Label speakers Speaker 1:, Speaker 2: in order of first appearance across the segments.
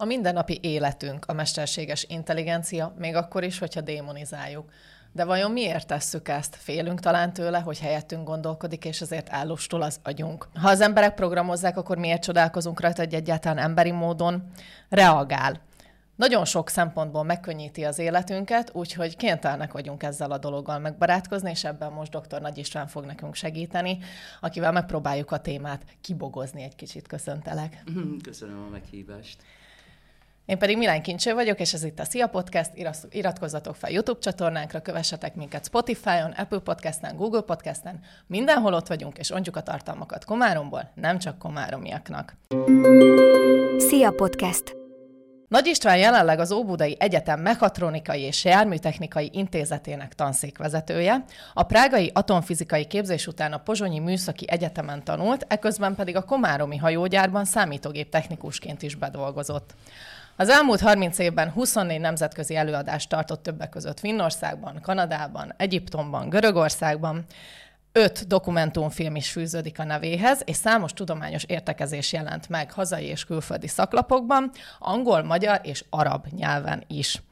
Speaker 1: A mindennapi életünk a mesterséges intelligencia, még akkor is, hogyha démonizáljuk. De vajon miért tesszük ezt? Félünk talán tőle, hogy helyettünk gondolkodik, és ezért állustul az agyunk. Ha az emberek programozzák, akkor miért csodálkozunk rajta, hogy egyáltalán emberi módon reagál? Nagyon sok szempontból megkönnyíti az életünket, úgyhogy kénytelenek vagyunk ezzel a dologgal megbarátkozni, és ebben most dr. Nagy István fog nekünk segíteni, akivel megpróbáljuk a témát kibogozni egy kicsit. Köszöntelek.
Speaker 2: Köszönöm a meghívást.
Speaker 1: Én pedig Milán Kincső vagyok, és ez itt a Szia Podcast. Iratkozzatok fel YouTube csatornánkra, kövessetek minket Spotify-on, Apple Podcast-en, Google Podcast-en. Mindenhol ott vagyunk, és ontjuk a tartalmakat Komáromból, nem csak komáromiaknak.
Speaker 3: Szia Podcast!
Speaker 1: Nagy István jelenleg az Óbudai Egyetem Mechatronikai és Járműtechnikai Intézetének tanszékvezetője, a Prágai Atomfizikai Képzés után a Pozsonyi Műszaki Egyetemen tanult, eközben pedig a Komáromi hajógyárban számítógép technikusként is bedolgozott. Az elmúlt 30 évben 24 nemzetközi előadást tartott többek között Finnországban, Kanadában, Egyiptomban, Görögországban, öt dokumentumfilm is fűződik a nevéhez, és számos tudományos értekezés jelent meg hazai és külföldi szaklapokban, angol, magyar és arab nyelven is.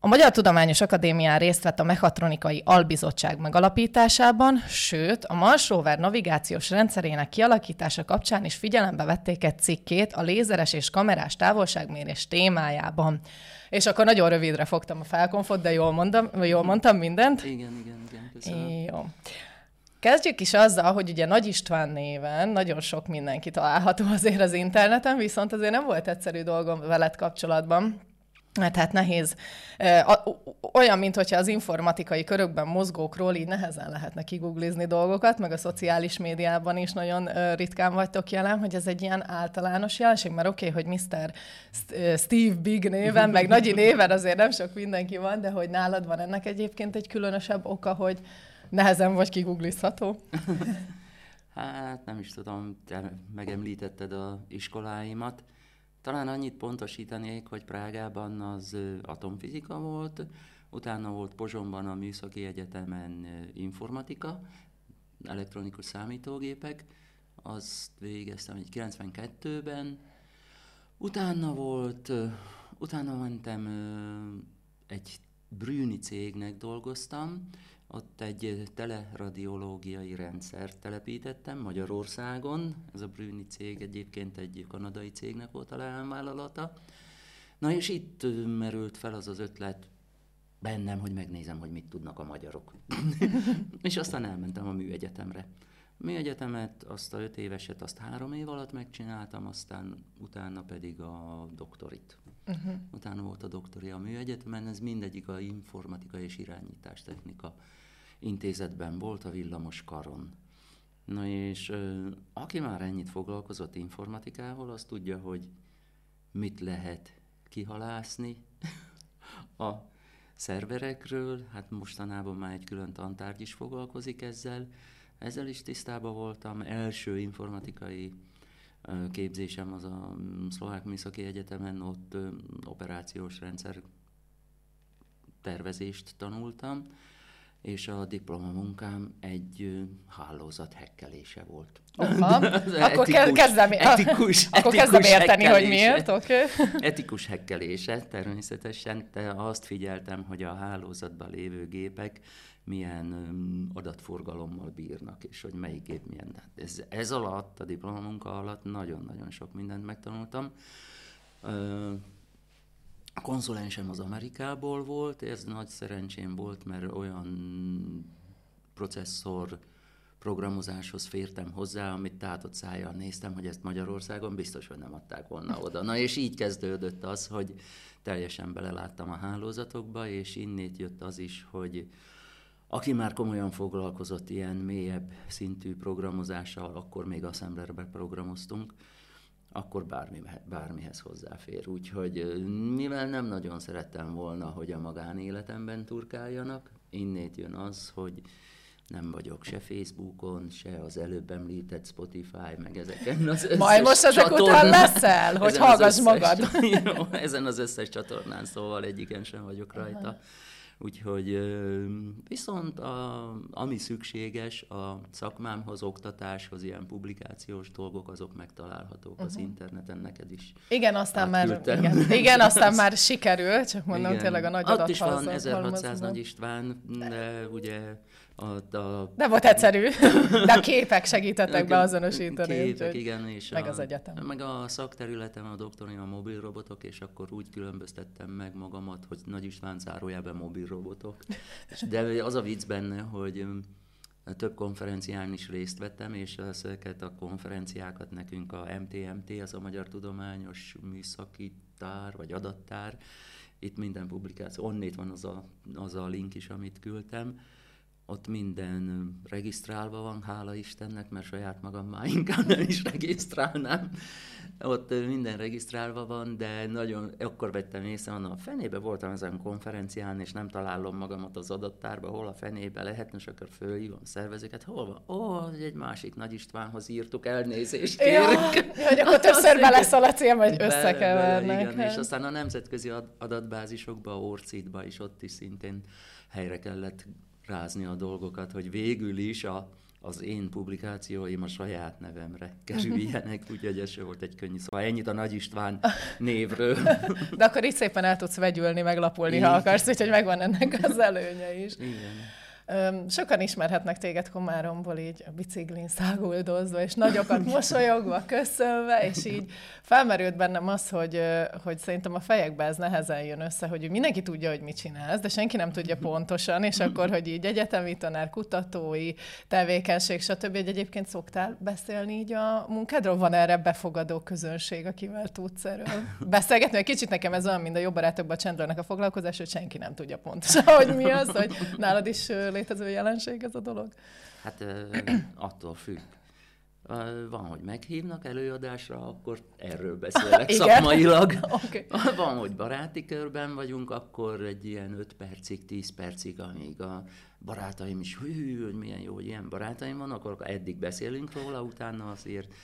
Speaker 1: A Magyar Tudományos Akadémián részt vett a Mechatronikai Albizottság megalapításában, sőt, a Mars Rover navigációs rendszerének kialakítása kapcsán is figyelembe vették egy cikkét a lézeres és kamerás távolságmérés témájában. És akkor nagyon rövidre fogtam a felkonfot, de jól, mondom, jól mondtam mindent?
Speaker 2: Igen, igen, igen, köszönöm.
Speaker 1: Jó. Kezdjük is azzal, hogy ugye Nagy István néven nagyon sok mindenki található azért az interneten, viszont azért nem volt egyszerű dolgom veled kapcsolatban. Mert hát nehéz, olyan, mint hogyha az informatikai körökben mozgókról így nehezen lehetne kiguglizni dolgokat, meg a szociális médiában is nagyon ritkán vagytok jelen, hogy ez egy ilyen általános jelenség, mert oké, okay, hogy Mr. Steve Big néven, meg Nagyi néven azért nem sok mindenki van, de hogy nálad van ennek egyébként egy különösebb oka, hogy nehezen vagy kiguglizható?
Speaker 2: hát nem is tudom, te megemlítetted a iskoláimat. Talán annyit pontosítanék, hogy Prágában az atomfizika volt, utána volt Pozsonban a Műszaki Egyetemen informatika, elektronikus számítógépek, azt végeztem egy 92-ben, utána volt, utána mentem egy Brüni cégnek dolgoztam, ott egy teleradiológiai rendszert telepítettem Magyarországon. Ez a Brüni cég egyébként egy kanadai cégnek volt a leányvállalata. Na és itt merült fel az az ötlet bennem, hogy megnézem, hogy mit tudnak a magyarok. és aztán elmentem a műegyetemre. Műegyetemet, azt a öt éveset, azt három év alatt megcsináltam, aztán utána pedig a doktorit. Uh-huh. Utána volt a doktori a műegyetemen, ez mindegyik a informatika és irányítástechnika intézetben volt a villamos karon. Na és aki már ennyit foglalkozott informatikával, az tudja, hogy mit lehet kihalászni a szerverekről, hát mostanában már egy külön tantárgy is foglalkozik ezzel, ezzel is tisztában voltam. Első informatikai képzésem az a Szlovák Műszaki Egyetemen, ott operációs rendszer tervezést tanultam, és a diplomamunkám egy hálózat hekkelése volt.
Speaker 1: Aha, akkor etikus, kezdem, etikus, akkor kezdem érteni, hogy miért. Okay.
Speaker 2: Etikus hekkelése természetesen, de azt figyeltem, hogy a hálózatban lévő gépek milyen adatforgalommal bírnak, és hogy melyik gép milyen. Hát ez, ez alatt, a diplomamunka alatt nagyon-nagyon sok mindent megtanultam. A konzulensem az Amerikából volt, ez nagy szerencsém volt, mert olyan processzor programozáshoz fértem hozzá, amit tátott szájjal néztem, hogy ezt Magyarországon biztos, hogy nem adták volna oda. Na és így kezdődött az, hogy teljesen beleláttam a hálózatokba, és innét jött az is, hogy aki már komolyan foglalkozott ilyen mélyebb szintű programozással, akkor még Assemblerbe programoztunk, akkor bármi, bármihez hozzáfér. Úgyhogy mivel nem nagyon szerettem volna, hogy a magánéletemben turkáljanak, innét jön az, hogy nem vagyok se Facebookon, se az előbb említett Spotify, meg ezeken az összes
Speaker 1: Majd most ezek csatornán, után leszel, hogy hallgass magad.
Speaker 2: Jó, ezen az összes csatornán, szóval egyiken sem vagyok rajta. Aha. Úgyhogy viszont a, ami szükséges a szakmámhoz, oktatáshoz, ilyen publikációs dolgok, azok megtalálhatók uh-huh. az mhm. interneten neked is.
Speaker 1: Igen, aztán már, igen, igen, aztán már sikerül, csak mondom igen. tényleg a nagy
Speaker 2: Ott is van 1600 Nagy István, de ugye a,
Speaker 1: a... Nem volt egyszerű, de a képek segítettek beazonosítani.
Speaker 2: Képek, igen, és
Speaker 1: meg a, az egyetem.
Speaker 2: Meg a szakterületem a doktorim a mobil robotok, és akkor úgy különböztettem meg magamat, hogy Nagy István zárójában mobil robotok. De az a vicc benne, hogy több konferencián is részt vettem, és ezeket a konferenciákat nekünk a MTMT, az a Magyar Tudományos Műszaki Tár, vagy Adattár, itt minden publikáció, onnét van az a, az a link is, amit küldtem, ott minden regisztrálva van, hála Istennek, mert saját magam már inkább nem is regisztrálnám. Ott minden regisztrálva van, de nagyon, akkor vettem észre, mondom, a fenébe voltam ezen konferencián, és nem találom magamat az adattárba, hol a fenébe lehetne, és akkor fölhívom szervezőket, hol van? Ó, oh, egy másik Nagy Istvánhoz írtuk, elnézést kérünk.
Speaker 1: Ja, hogy akkor többször beleszól a cím, hogy összekevernek.
Speaker 2: Igen, és aztán a nemzetközi adatbázisokba, Orcitba is ott is szintén helyre kellett rázni a dolgokat, hogy végül is a, az én publikációim a saját nevemre kerüljenek, úgyhogy ez volt egy könnyű. Szóval ennyit a Nagy István névről.
Speaker 1: De akkor itt szépen el tudsz vegyülni, meglapulni, Igen. ha akarsz, úgyhogy megvan ennek az előnye is.
Speaker 2: Igen.
Speaker 1: Sokan ismerhetnek téged Komáromból így a biciklin száguldozva, és nagyokat mosolyogva, köszönve, és így felmerült bennem az, hogy, hogy szerintem a fejekbe ez nehezen jön össze, hogy mindenki tudja, hogy mit csinálsz, de senki nem tudja pontosan, és akkor, hogy így egyetemi tanár, kutatói tevékenység, stb. hogy egyébként szoktál beszélni így a munkádról? Van erre befogadó közönség, akivel tudsz erről beszélgetni? Egy kicsit nekem ez olyan, mint a jobb barátokban a a foglalkozás, hogy senki nem tudja pontosan, hogy mi az, hogy nálad is létező jelenség ez a dolog?
Speaker 2: Hát attól függ. Van, hogy meghívnak előadásra, akkor erről beszélek szakmailag. okay. Van, hogy baráti körben vagyunk, akkor egy ilyen 5 percig, 10 percig, amíg a barátaim is, hű, hogy milyen jó, hogy ilyen barátaim vannak, akkor eddig beszélünk róla, utána azért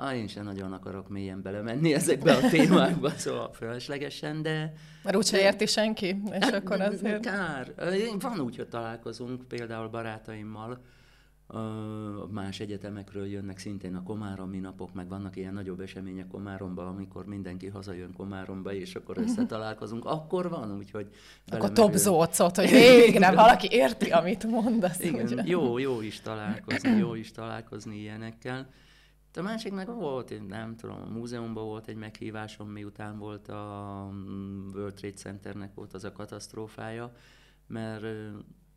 Speaker 2: Ah, én sem nagyon akarok mélyen belemenni ezekbe a témákba, szóval fölöslegesen, de...
Speaker 1: Mert úgyse érti senki, és hát, akkor azért...
Speaker 2: Kár. Van úgy, hogy találkozunk például barátaimmal, más egyetemekről jönnek szintén a Komáromi napok, meg vannak ilyen nagyobb események Komáromba, amikor mindenki hazajön Komáromba, és akkor összetalálkozunk, akkor van, úgyhogy...
Speaker 1: Akkor topzócot, hogy végre valaki érti, amit mondasz.
Speaker 2: Igen, ugye? jó, jó is találkozni, jó is találkozni ilyenekkel. A másik meg volt, nem tudom, a múzeumban volt egy meghívásom, miután volt a mm, World Trade Centernek volt az a katasztrófája, mert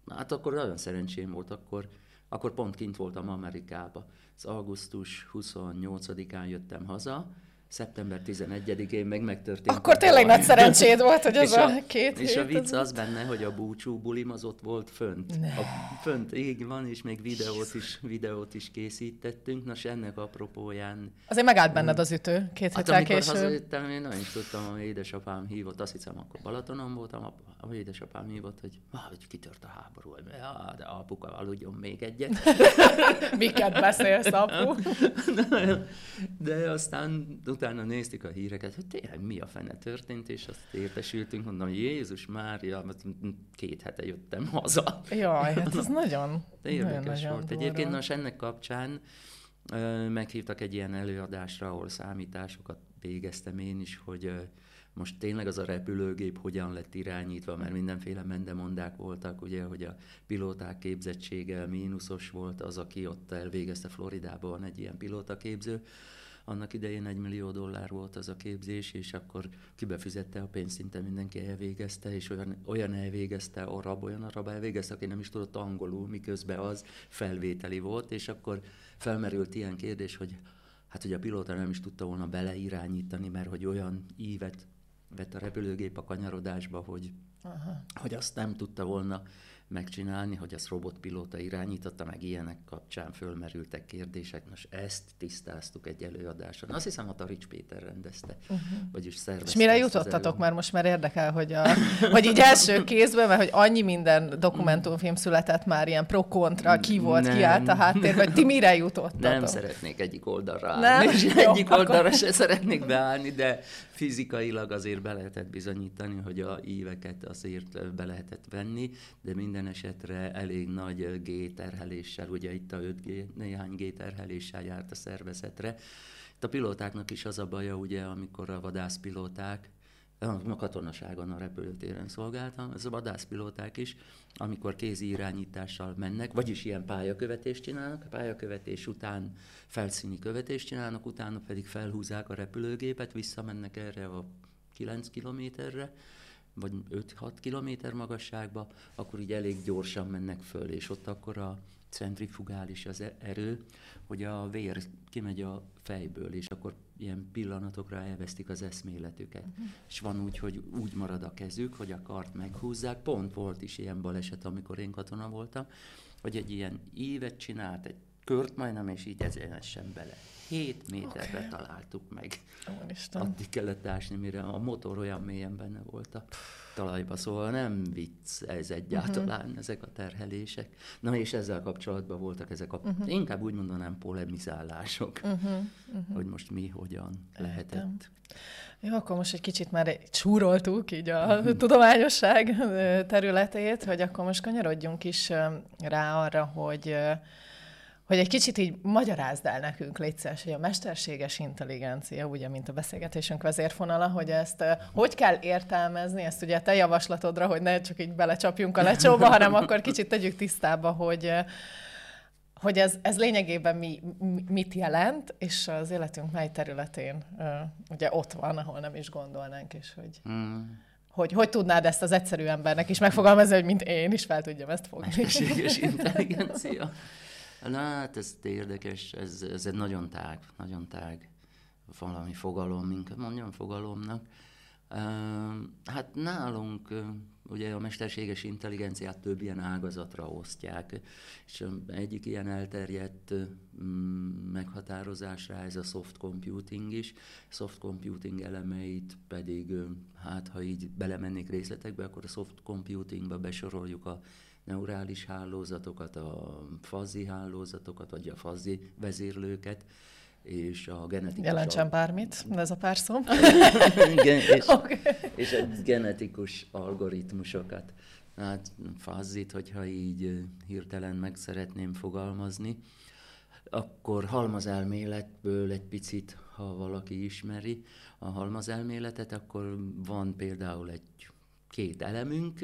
Speaker 2: hát akkor nagyon szerencsém volt, akkor, akkor pont kint voltam Amerikába. Az augusztus 28-án jöttem haza, szeptember 11-én meg megtörtént.
Speaker 1: Akkor tényleg nagy szerencséd volt, hogy az a, a két
Speaker 2: És a vicc az benne, hogy a búcsú bulim az ott volt fönt. Ne. A, fönt ég van, és még videót is, videót is készítettünk. Nos, ennek apropóján...
Speaker 1: Azért megállt benned az ütő két hát,
Speaker 2: amikor később. hazajöttem, én nem is tudtam, hogy édesapám hívott, azt hiszem, akkor Balatonon voltam, a édesapám hívott, hogy, ah, hogy kitört a háború, ja, de apuka aludjon még egyet.
Speaker 1: Miket beszélsz, apu?
Speaker 2: de aztán utána néztük a híreket, hogy tényleg mi a fene történt, és azt értesültünk, mondom, Jézus Mária, két hete jöttem haza.
Speaker 1: Jaj, hát ez nagyon,
Speaker 2: De érdekes nagyon, volt. Nagyon Egyébként most ennek kapcsán ö, meghívtak egy ilyen előadásra, ahol számításokat végeztem én is, hogy ö, most tényleg az a repülőgép hogyan lett irányítva, mert mindenféle mendemondák voltak, ugye, hogy a pilóták képzettsége mínuszos volt, az, aki ott elvégezte Floridában egy ilyen pilótaképző, annak idején egy millió dollár volt az a képzés, és akkor kibefizette a pénzt, szinte mindenki elvégezte, és olyan, olyan elvégezte, arab, olyan arab elvégezte, aki nem is tudott angolul, miközben az felvételi volt, és akkor felmerült ilyen kérdés, hogy hát hogy a pilóta nem is tudta volna beleirányítani, mert hogy olyan ívet vett a repülőgép a kanyarodásba, hogy, Aha. hogy azt nem tudta volna megcsinálni, hogy azt robotpilóta irányította, meg ilyenek kapcsán fölmerültek kérdések. Most ezt tisztáztuk egy előadáson. Azt hiszem, a Tarics Péter rendezte, uh-huh. vagyis szervezte.
Speaker 1: És mire jutottatok már most már érdekel, hogy, a, hogy így első kézben, mert hogy annyi minden dokumentumfilm született már ilyen pro-kontra, ki volt, nem. ki állt a háttér, vagy ti mire jutottatok?
Speaker 2: Nem szeretnék egyik oldalra állni, nem? és egyik Jó, oldalra akkor... se szeretnék beállni, de fizikailag azért be lehetett bizonyítani, hogy a íveket azért be lehetett venni, de minden esetre elég nagy G-terheléssel, ugye itt a 5G, néhány G-terheléssel járt a szervezetre. Itt a pilótáknak is az a baja, ugye, amikor a vadászpilóták, a katonaságon a repülőtéren szolgáltam, ez a vadászpilóták is, amikor kézi irányítással mennek, vagyis ilyen pályakövetést csinálnak, a pályakövetés után felszíni követést csinálnak, utána pedig felhúzzák a repülőgépet, visszamennek erre a 9 kilométerre, vagy 5-6 kilométer magasságba, akkor így elég gyorsan mennek föl, és ott akkor a centrifugális az erő, hogy a vér kimegy a fejből, és akkor ilyen pillanatokra elvesztik az eszméletüket. Uh-huh. És van úgy, hogy úgy marad a kezük, hogy a kart meghúzzák. Pont volt is ilyen baleset, amikor én katona voltam, hogy egy ilyen ívet csinált, egy kört majdnem, és így ezért sem bele. 7 méterre okay. találtuk meg. Úristen. Addig kellett ásni, mire a motor olyan mélyen benne volt a talajba, szóval nem vicc ez egyáltalán, uh-huh. ezek a terhelések. Na és ezzel kapcsolatban voltak ezek a, uh-huh. inkább úgy mondanám, polemizálások, uh-huh. Uh-huh. hogy most mi, hogyan lehetett.
Speaker 1: Jó, akkor most egy kicsit már csúroltuk így a uh-huh. tudományosság területét, hogy akkor most kanyarodjunk is rá arra, hogy hogy egy kicsit így magyarázd el nekünk, létszes, hogy a mesterséges intelligencia, ugye, mint a beszélgetésünk vezérfonala, hogy ezt hogy kell értelmezni, ezt ugye te javaslatodra, hogy ne csak így belecsapjunk a lecsóba, hanem akkor kicsit tegyük tisztába, hogy hogy ez, ez lényegében mi, mit jelent, és az életünk mely területén ugye ott van, ahol nem is gondolnánk, és hogy... Mm hogy hogy tudnád ezt az egyszerű embernek is megfogalmazni, hogy mint én is fel tudjam ezt fogni.
Speaker 2: Mesterséges intelligencia. Na, hát ez érdekes, ez, ez egy nagyon tág, nagyon tág valami fogalom, minket mondjam fogalomnak. Hát nálunk ugye a mesterséges intelligenciát több ilyen ágazatra osztják, és egyik ilyen elterjedt meghatározásra ez a soft computing is. Soft computing elemeit pedig, hát ha így belemennék részletekbe, akkor a soft computingba besoroljuk a neurális hálózatokat, a fazzi hálózatokat, vagy a fazzi vezérlőket, és a genetikus...
Speaker 1: Jelentsen bármit, ez a pár szó.
Speaker 2: Igen, és, okay. és a genetikus algoritmusokat. Hát fazzit, hogyha így hirtelen meg szeretném fogalmazni, akkor halmazelméletből egy picit, ha valaki ismeri a halmazelméletet, akkor van például egy két elemünk,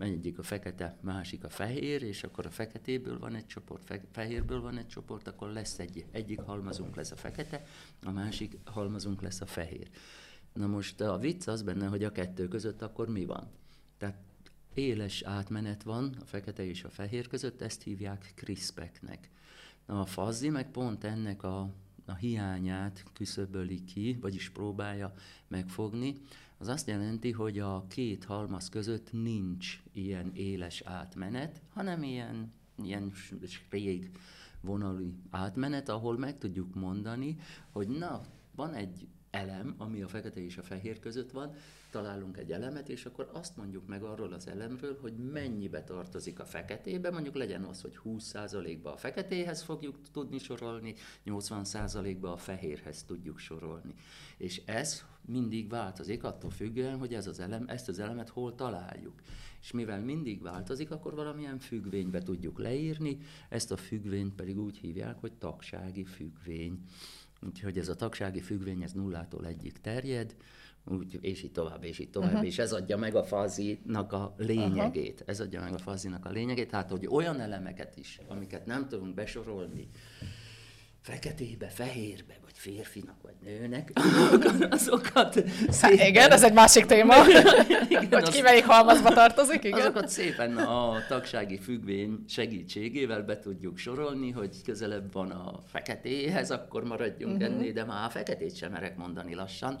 Speaker 2: egyik a fekete, másik a fehér, és akkor a feketéből van egy csoport, fe, fehérből van egy csoport, akkor lesz egy, egyik halmazunk lesz a fekete, a másik halmazunk lesz a fehér. Na most a vicc az benne, hogy a kettő között akkor mi van? Tehát éles átmenet van a fekete és a fehér között, ezt hívják CRISPR-nek. A fazzi meg pont ennek a, a hiányát küszöböli ki, vagyis próbálja megfogni, az azt jelenti, hogy a két halmaz között nincs ilyen éles átmenet, hanem ilyen, ilyen rég vonalú átmenet, ahol meg tudjuk mondani, hogy na, van egy elem, ami a fekete és a fehér között van, találunk egy elemet, és akkor azt mondjuk meg arról az elemről, hogy mennyibe tartozik a feketébe, mondjuk legyen az, hogy 20%-ba a feketéhez fogjuk tudni sorolni, 80%-ba a fehérhez tudjuk sorolni. És ez mindig változik, attól függően, hogy ez az elem, ezt az elemet hol találjuk. És mivel mindig változik, akkor valamilyen függvénybe tudjuk leírni, ezt a függvényt pedig úgy hívják, hogy tagsági függvény. Úgyhogy ez a tagsági függvény, ez nullától egyik terjed, úgy, és így tovább, és így tovább, uh-huh. és ez adja meg a fazinak a lényegét. Uh-huh. Ez adja meg a fazinak a lényegét, tehát hogy olyan elemeket is, amiket nem tudunk besorolni, feketébe, fehérbe, vagy férfinak, vagy nőnek, azokat
Speaker 1: szépen... Igen, ez egy másik téma, igen, hogy ki melyik halmazba tartozik, igen.
Speaker 2: Azokat szépen a tagsági függvény segítségével be tudjuk sorolni, hogy közelebb van a feketéhez, akkor maradjunk uh-huh. ennél, de már a feketét sem merek mondani lassan,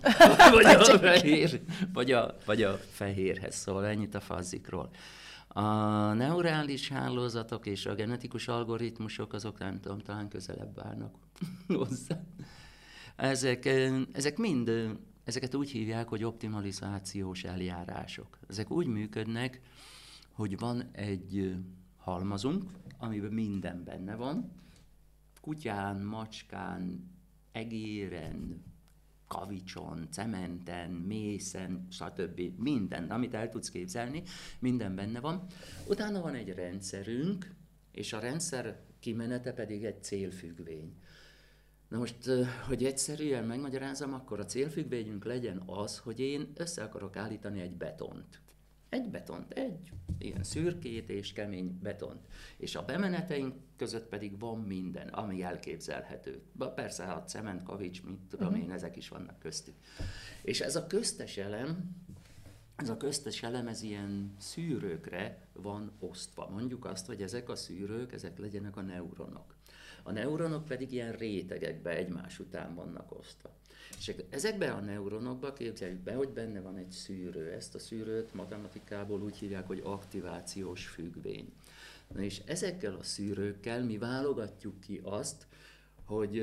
Speaker 2: vagy a, fehér, vagy, a, vagy a fehérhez, szóval ennyit a fazzikról. A neurális hálózatok és a genetikus algoritmusok azok nem tudom, talán közelebb állnak hozzá. Ezek, ezek mind, ezeket úgy hívják, hogy optimalizációs eljárások. Ezek úgy működnek, hogy van egy halmazunk, amiben minden benne van, kutyán, macskán, egéren, kavicson, cementen, mészen, stb. Minden, amit el tudsz képzelni, minden benne van. Utána van egy rendszerünk, és a rendszer kimenete pedig egy célfüggvény. Na most, hogy egyszerűen megmagyarázom, akkor a célfüggvényünk legyen az, hogy én össze akarok állítani egy betont. Egy betont, egy ilyen szürkét és kemény betont. És a bemeneteink között pedig van minden, ami elképzelhető. Persze a cement, kavics, mit tudom uh-huh. én, ezek is vannak köztük. És ez a köztes elem, ez a köztes elem, ez ilyen szűrőkre van osztva. Mondjuk azt, hogy ezek a szűrők, ezek legyenek a neuronok. A neuronok pedig ilyen rétegekbe egymás után vannak osztva. És ezekben a neuronokban képzeljük be, hogy benne van egy szűrő. Ezt a szűrőt matematikából úgy hívják, hogy aktivációs függvény. Na és ezekkel a szűrőkkel mi válogatjuk ki azt, hogy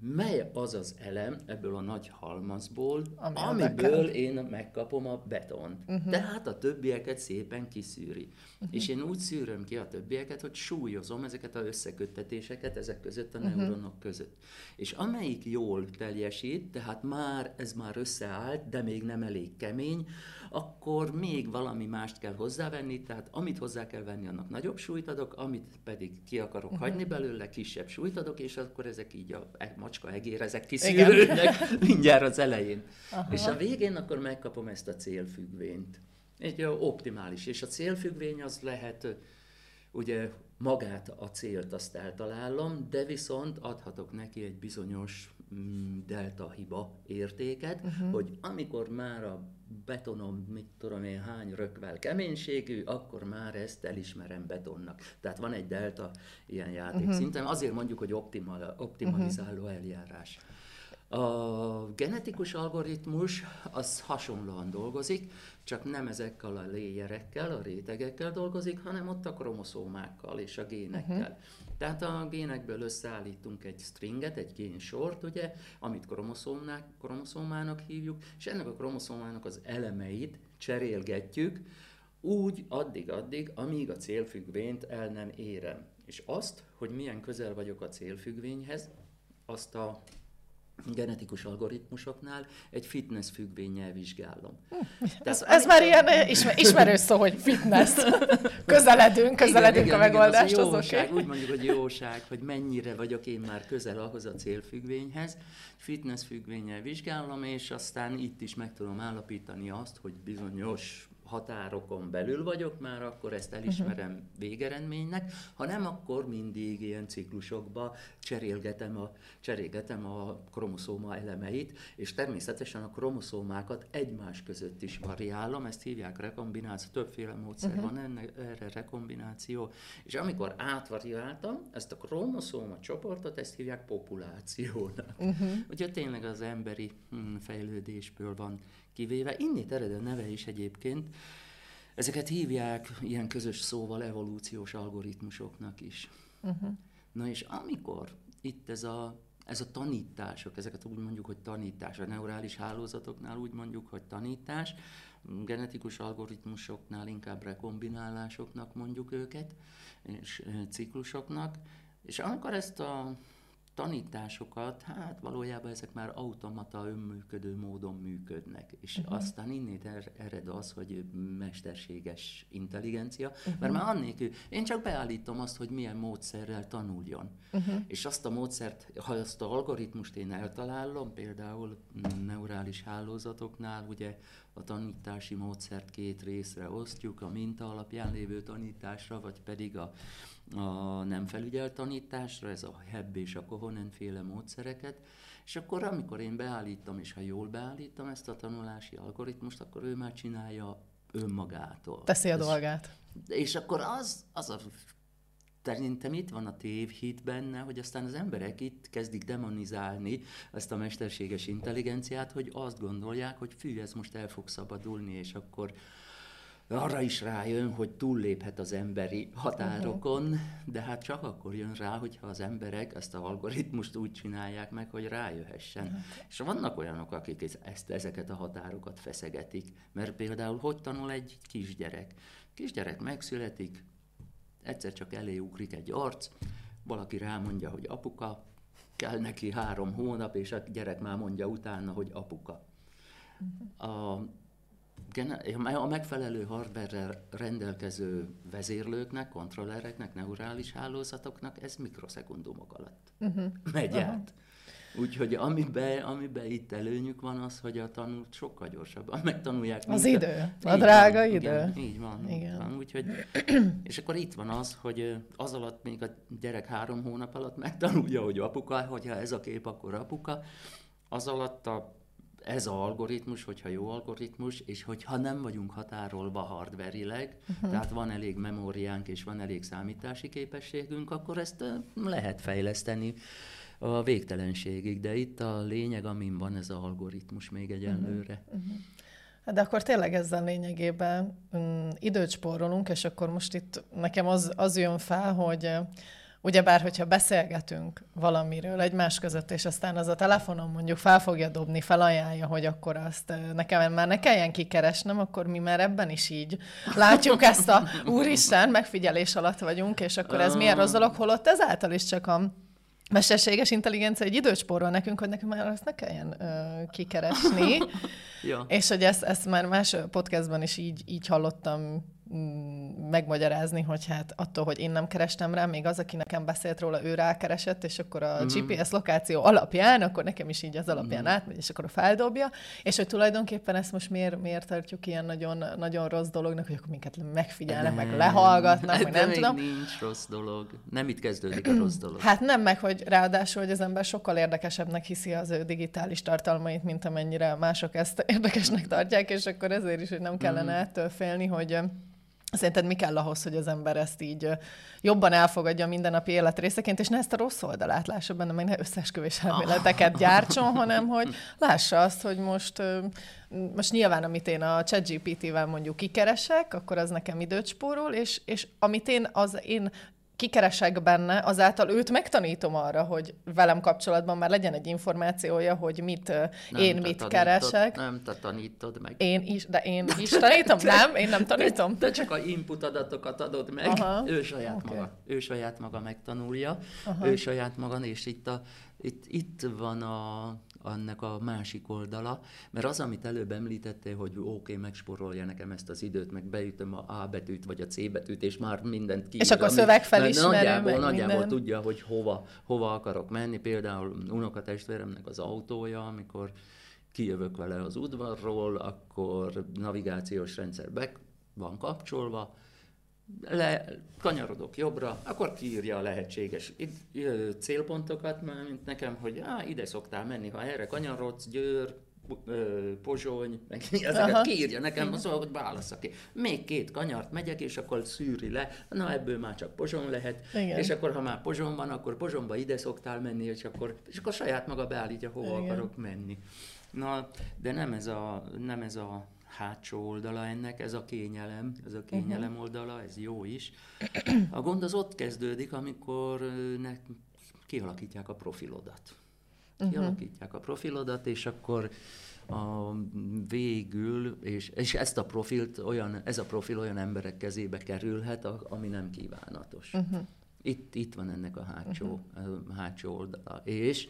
Speaker 2: mely az az elem ebből a nagy halmazból, Ami amiből én megkapom a betont. Uh-huh. Tehát a többieket szépen kiszűri. Uh-huh. És én úgy szűröm ki a többieket, hogy súlyozom ezeket a összeköttetéseket ezek között a uh-huh. neuronok között. És amelyik jól teljesít, tehát már ez már összeállt, de még nem elég kemény, akkor még valami mást kell hozzávenni, tehát amit hozzá kell venni, annak nagyobb súlyt adok, amit pedig ki akarok uh-huh. hagyni belőle, kisebb súlyt adok, és akkor ezek így a e, macska egér, ezek kiszűrődnek mindjárt az elején. Aha. És a végén akkor megkapom ezt a célfüggvényt. Egy optimális. És a célfüggvény az lehet ugye magát a célt azt eltalálom, de viszont adhatok neki egy bizonyos delta hiba értéket, uh-huh. hogy amikor már a betonom, mit tudom én, hány rökvel keménységű, akkor már ezt elismerem betonnak. Tehát van egy delta ilyen játék uh-huh. szinten, azért mondjuk, hogy optimal, optimalizáló uh-huh. eljárás. A genetikus algoritmus az hasonlóan dolgozik, csak nem ezekkel a léjerekkel, a rétegekkel dolgozik, hanem ott a kromoszómákkal és a génekkel. Uh-huh. Tehát a génekből összeállítunk egy stringet, egy génsort, ugye, amit kromoszómának hívjuk, és ennek a kromoszómának az elemeit cserélgetjük, úgy addig-addig, amíg a célfüggvényt el nem érem. És azt, hogy milyen közel vagyok a célfüggvényhez, azt a genetikus algoritmusoknál egy fitness függvényel vizsgálom. Hm,
Speaker 1: Tehát ez, ez már ilyen ismer, ismerős szó, hogy fitness. Közeledünk, közeledünk igen, a megoldásthoz.
Speaker 2: Igen, az jóság, úgy mondjuk, hogy jóság, hogy mennyire vagyok én már közel ahhoz a célfüggvényhez. Fitness függvényel vizsgálom, és aztán itt is meg tudom állapítani azt, hogy bizonyos határokon belül vagyok már, akkor ezt elismerem uh-huh. végeredménynek, ha nem, akkor mindig ilyen ciklusokba cserélgetem a, cserélgetem a kromoszóma elemeit, és természetesen a kromoszómákat egymás között is variálom, ezt hívják rekombináció, többféle módszer uh-huh. van enne, erre rekombináció, és amikor átvariáltam ezt a kromoszóma csoportot, ezt hívják populációnak. Uh-huh. Ugye tényleg az emberi hm, fejlődésből van kivéve. Innét ered a neve is egyébként. Ezeket hívják ilyen közös szóval evolúciós algoritmusoknak is. Uh-huh. Na és amikor itt ez a, ez a tanítások, ezeket úgy mondjuk, hogy tanítás, a neurális hálózatoknál úgy mondjuk, hogy tanítás, genetikus algoritmusoknál inkább rekombinálásoknak mondjuk őket, és ciklusoknak, és amikor ezt a tanításokat, hát valójában ezek már automata önműködő módon működnek. És uh-huh. aztán innét er, ered az, hogy mesterséges intelligencia, uh-huh. mert már annélkül, én csak beállítom azt, hogy milyen módszerrel tanuljon. Uh-huh. És azt a módszert, ha azt a algoritmust én eltalálom, például neurális hálózatoknál, ugye a tanítási módszert két részre osztjuk, a minta alapján lévő tanításra, vagy pedig a a nem felügyelt tanításra, ez a Hebb és a Kohonen féle módszereket, és akkor amikor én beállítom, és ha jól beállítom ezt a tanulási algoritmust, akkor ő már csinálja önmagától.
Speaker 1: Teszi a dolgát.
Speaker 2: És akkor az, az a Szerintem itt van a tévhit benne, hogy aztán az emberek itt kezdik demonizálni ezt a mesterséges intelligenciát, hogy azt gondolják, hogy fű, ez most el fog szabadulni, és akkor arra is rájön, hogy túlléphet az emberi határokon, de hát csak akkor jön rá, hogyha az emberek ezt a algoritmust úgy csinálják meg, hogy rájöhessen. Uh-huh. És vannak olyanok, akik ezt, ezeket a határokat feszegetik, mert például hogy tanul egy kisgyerek? Kisgyerek megszületik, egyszer csak elé ugrik egy arc, valaki rámondja, hogy apuka, kell neki három hónap, és a gyerek már mondja utána, hogy apuka. A, a megfelelő hardware rendelkező vezérlőknek, kontrollereknek, neurális hálózatoknak ez mikroszekundumok alatt uh-huh. megy uh-huh. át. Úgyhogy amiben, amiben itt előnyük van az, hogy a tanult sokkal gyorsabban megtanulják.
Speaker 1: Az idő, a, a drága
Speaker 2: van,
Speaker 1: idő.
Speaker 2: Igen, így van. Igen. van úgyhogy, és akkor itt van az, hogy az alatt még a gyerek három hónap alatt megtanulja, hogy apuka, hogyha ez a kép, akkor apuka. Az alatt a ez a algoritmus, hogyha jó algoritmus, és hogyha nem vagyunk határolva hardverileg, uh-huh. tehát van elég memóriánk és van elég számítási képességünk, akkor ezt lehet fejleszteni a végtelenségig, de itt a lényeg, amin van ez az algoritmus még egyenlőre. Uh-huh.
Speaker 1: Uh-huh. De akkor tényleg ezzel lényegében um, időt spórolunk, és akkor most itt nekem az, az jön fel, hogy Ugyebár, hogyha beszélgetünk valamiről egymás között, és aztán az a telefonon mondjuk fel fogja dobni, felajánlja, hogy akkor azt nekem már ne kelljen kikeresnem, akkor mi már ebben is így látjuk ezt a úristen, megfigyelés alatt vagyunk, és akkor ez milyen rossz dolog, holott ezáltal is csak a mesterséges intelligencia egy időt spórol nekünk, hogy nekünk már azt ne kelljen uh, kikeresni. ja. És hogy ezt, ezt már más podcastban is így, így hallottam megmagyarázni, hogy hát attól, hogy én nem kerestem rá, még az, aki nekem beszélt róla, ő rákeresett, és akkor a mm. GPS lokáció alapján, akkor nekem is így az alapján mm. átmegy, és akkor a feldobja, és hogy tulajdonképpen ezt most miért, miért tartjuk ilyen nagyon, nagyon rossz dolognak, hogy akkor minket megfigyelnek, nem, meg lehallgatnak, meg nem tudom.
Speaker 2: nincs rossz dolog. Nem itt kezdődik a rossz dolog.
Speaker 1: Hát nem, meg hogy ráadásul, hogy az ember sokkal érdekesebbnek hiszi az ő digitális tartalmait, mint amennyire mások ezt érdekesnek tartják, és akkor ezért is, hogy nem kellene mm. ettől félni, hogy Szerinted mi kell ahhoz, hogy az ember ezt így jobban elfogadja a mindennapi élet részeként, és ne ezt a rossz oldalát lássa benne, meg ne összesküvés elméleteket gyártson, hanem hogy lássa azt, hogy most, most nyilván, amit én a ChatGPT-vel mondjuk kikeresek, akkor az nekem időt spórol, és, és amit én az én kikeresek benne, azáltal őt megtanítom arra, hogy velem kapcsolatban már legyen egy információja, hogy mit nem én mit tanítod, keresek.
Speaker 2: Nem te tanítod meg.
Speaker 1: Én is, de én is tanítom? nem, én nem tanítom.
Speaker 2: Te, te csak a input adatokat adod meg, Aha. ő saját okay. maga. Ő saját maga megtanulja, Aha. ő saját maga, és itt, a, itt, itt van a, annak a másik oldala, mert az, amit előbb említettél, hogy oké, okay, megsporolja nekem ezt az időt, meg beütöm a A betűt, vagy a C betűt, és már mindent ki.
Speaker 1: És akkor szöveg felismerő,
Speaker 2: nagyjából, meg nagyjából minden. tudja, hogy hova, hova akarok menni. Például unokatestvéremnek az autója, amikor kijövök vele az udvarról, akkor navigációs rendszer be van kapcsolva, le, kanyarodok jobbra, akkor kiírja a lehetséges célpontokat, mint nekem, hogy á, ide szoktál menni, ha erre kanyarodsz, Győr, Pozsony, meg ezeket Aha. kiírja nekem, az hogy válasz ki. Még két kanyart megyek, és akkor szűri le, na ebből már csak Pozsony lehet, Igen. és akkor ha már Pozsony van, akkor Pozsonyba ide szoktál menni, és akkor, és akkor saját maga beállítja, hova Igen. akarok menni. Na, de nem ez a, nem ez a hátsó oldala ennek, ez a kényelem, ez a kényelem uh-huh. oldala, ez jó is. A gond az ott kezdődik, amikor ne, kialakítják a profilodat. Uh-huh. Kialakítják a profilodat, és akkor a végül, és, és ezt a profilt olyan, ez a profil olyan emberek kezébe kerülhet, a, ami nem kívánatos. Uh-huh. Itt, itt van ennek a hátsó, uh-huh. hátsó oldala. És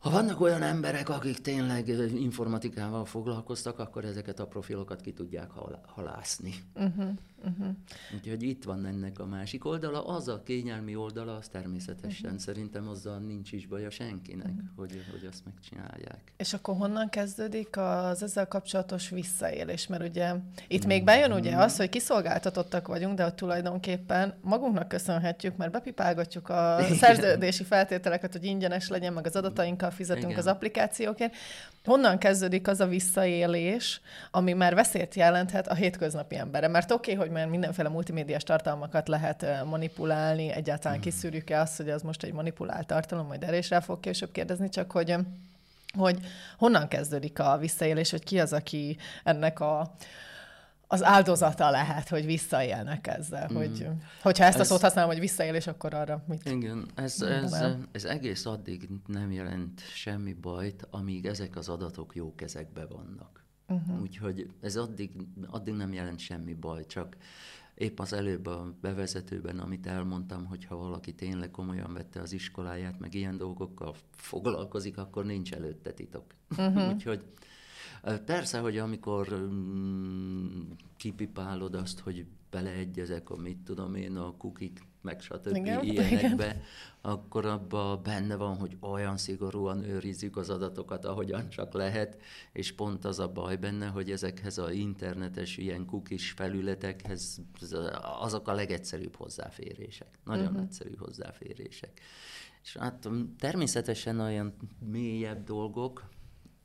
Speaker 2: ha vannak olyan emberek, akik tényleg informatikával foglalkoztak, akkor ezeket a profilokat ki tudják halászni. Uh-huh, uh-huh. Úgyhogy itt van ennek a másik oldala. Az a kényelmi oldala, az természetesen uh-huh. szerintem azzal nincs is baja senkinek, uh-huh. hogy, hogy azt megcsinálják.
Speaker 1: És akkor honnan kezdődik az ezzel kapcsolatos visszaélés? Mert ugye itt még bejön ugye az, hogy kiszolgáltatottak vagyunk, de tulajdonképpen magunknak köszönhetjük, mert bepipálgatjuk a szerződési feltételeket, hogy ingyenes legyen, meg az adatainkkal fizetünk Igen. az applikációkért. Honnan kezdődik az a visszaélés, ami már veszélyt jelenthet a hétköznapi emberre? Mert oké, okay, hogy már mindenféle multimédiás tartalmakat lehet manipulálni, egyáltalán hmm. kiszűrjük-e azt, hogy az most egy manipulált tartalom, majd erre is rá fog később kérdezni, csak hogy hogy honnan kezdődik a visszaélés, hogy ki az, aki ennek a az áldozata lehet, hogy visszaélnek ezzel. Mm. Hogy, hogyha ezt ez, a szót használom, hogy visszaélés, akkor arra mit
Speaker 2: Igen, ez, ez, ez egész addig nem jelent semmi bajt, amíg ezek az adatok jó kezekbe vannak. Uh-huh. Úgyhogy ez addig, addig nem jelent semmi baj, csak épp az előbb a bevezetőben, amit elmondtam, hogy ha valaki tényleg komolyan vette az iskoláját, meg ilyen dolgokkal foglalkozik, akkor nincs előtte titok. Uh-huh. Úgyhogy Persze, hogy amikor mm, kipipálod azt, hogy beleegyezek a mit tudom én, a kukik, meg stb. Igen, ilyenekbe, igen. akkor abban benne van, hogy olyan szigorúan őrizzük az adatokat, ahogyan csak lehet, és pont az a baj benne, hogy ezekhez a internetes ilyen kukis felületekhez azok a legegyszerűbb hozzáférések. Nagyon uh-huh. egyszerű hozzáférések. És hát természetesen olyan mélyebb dolgok,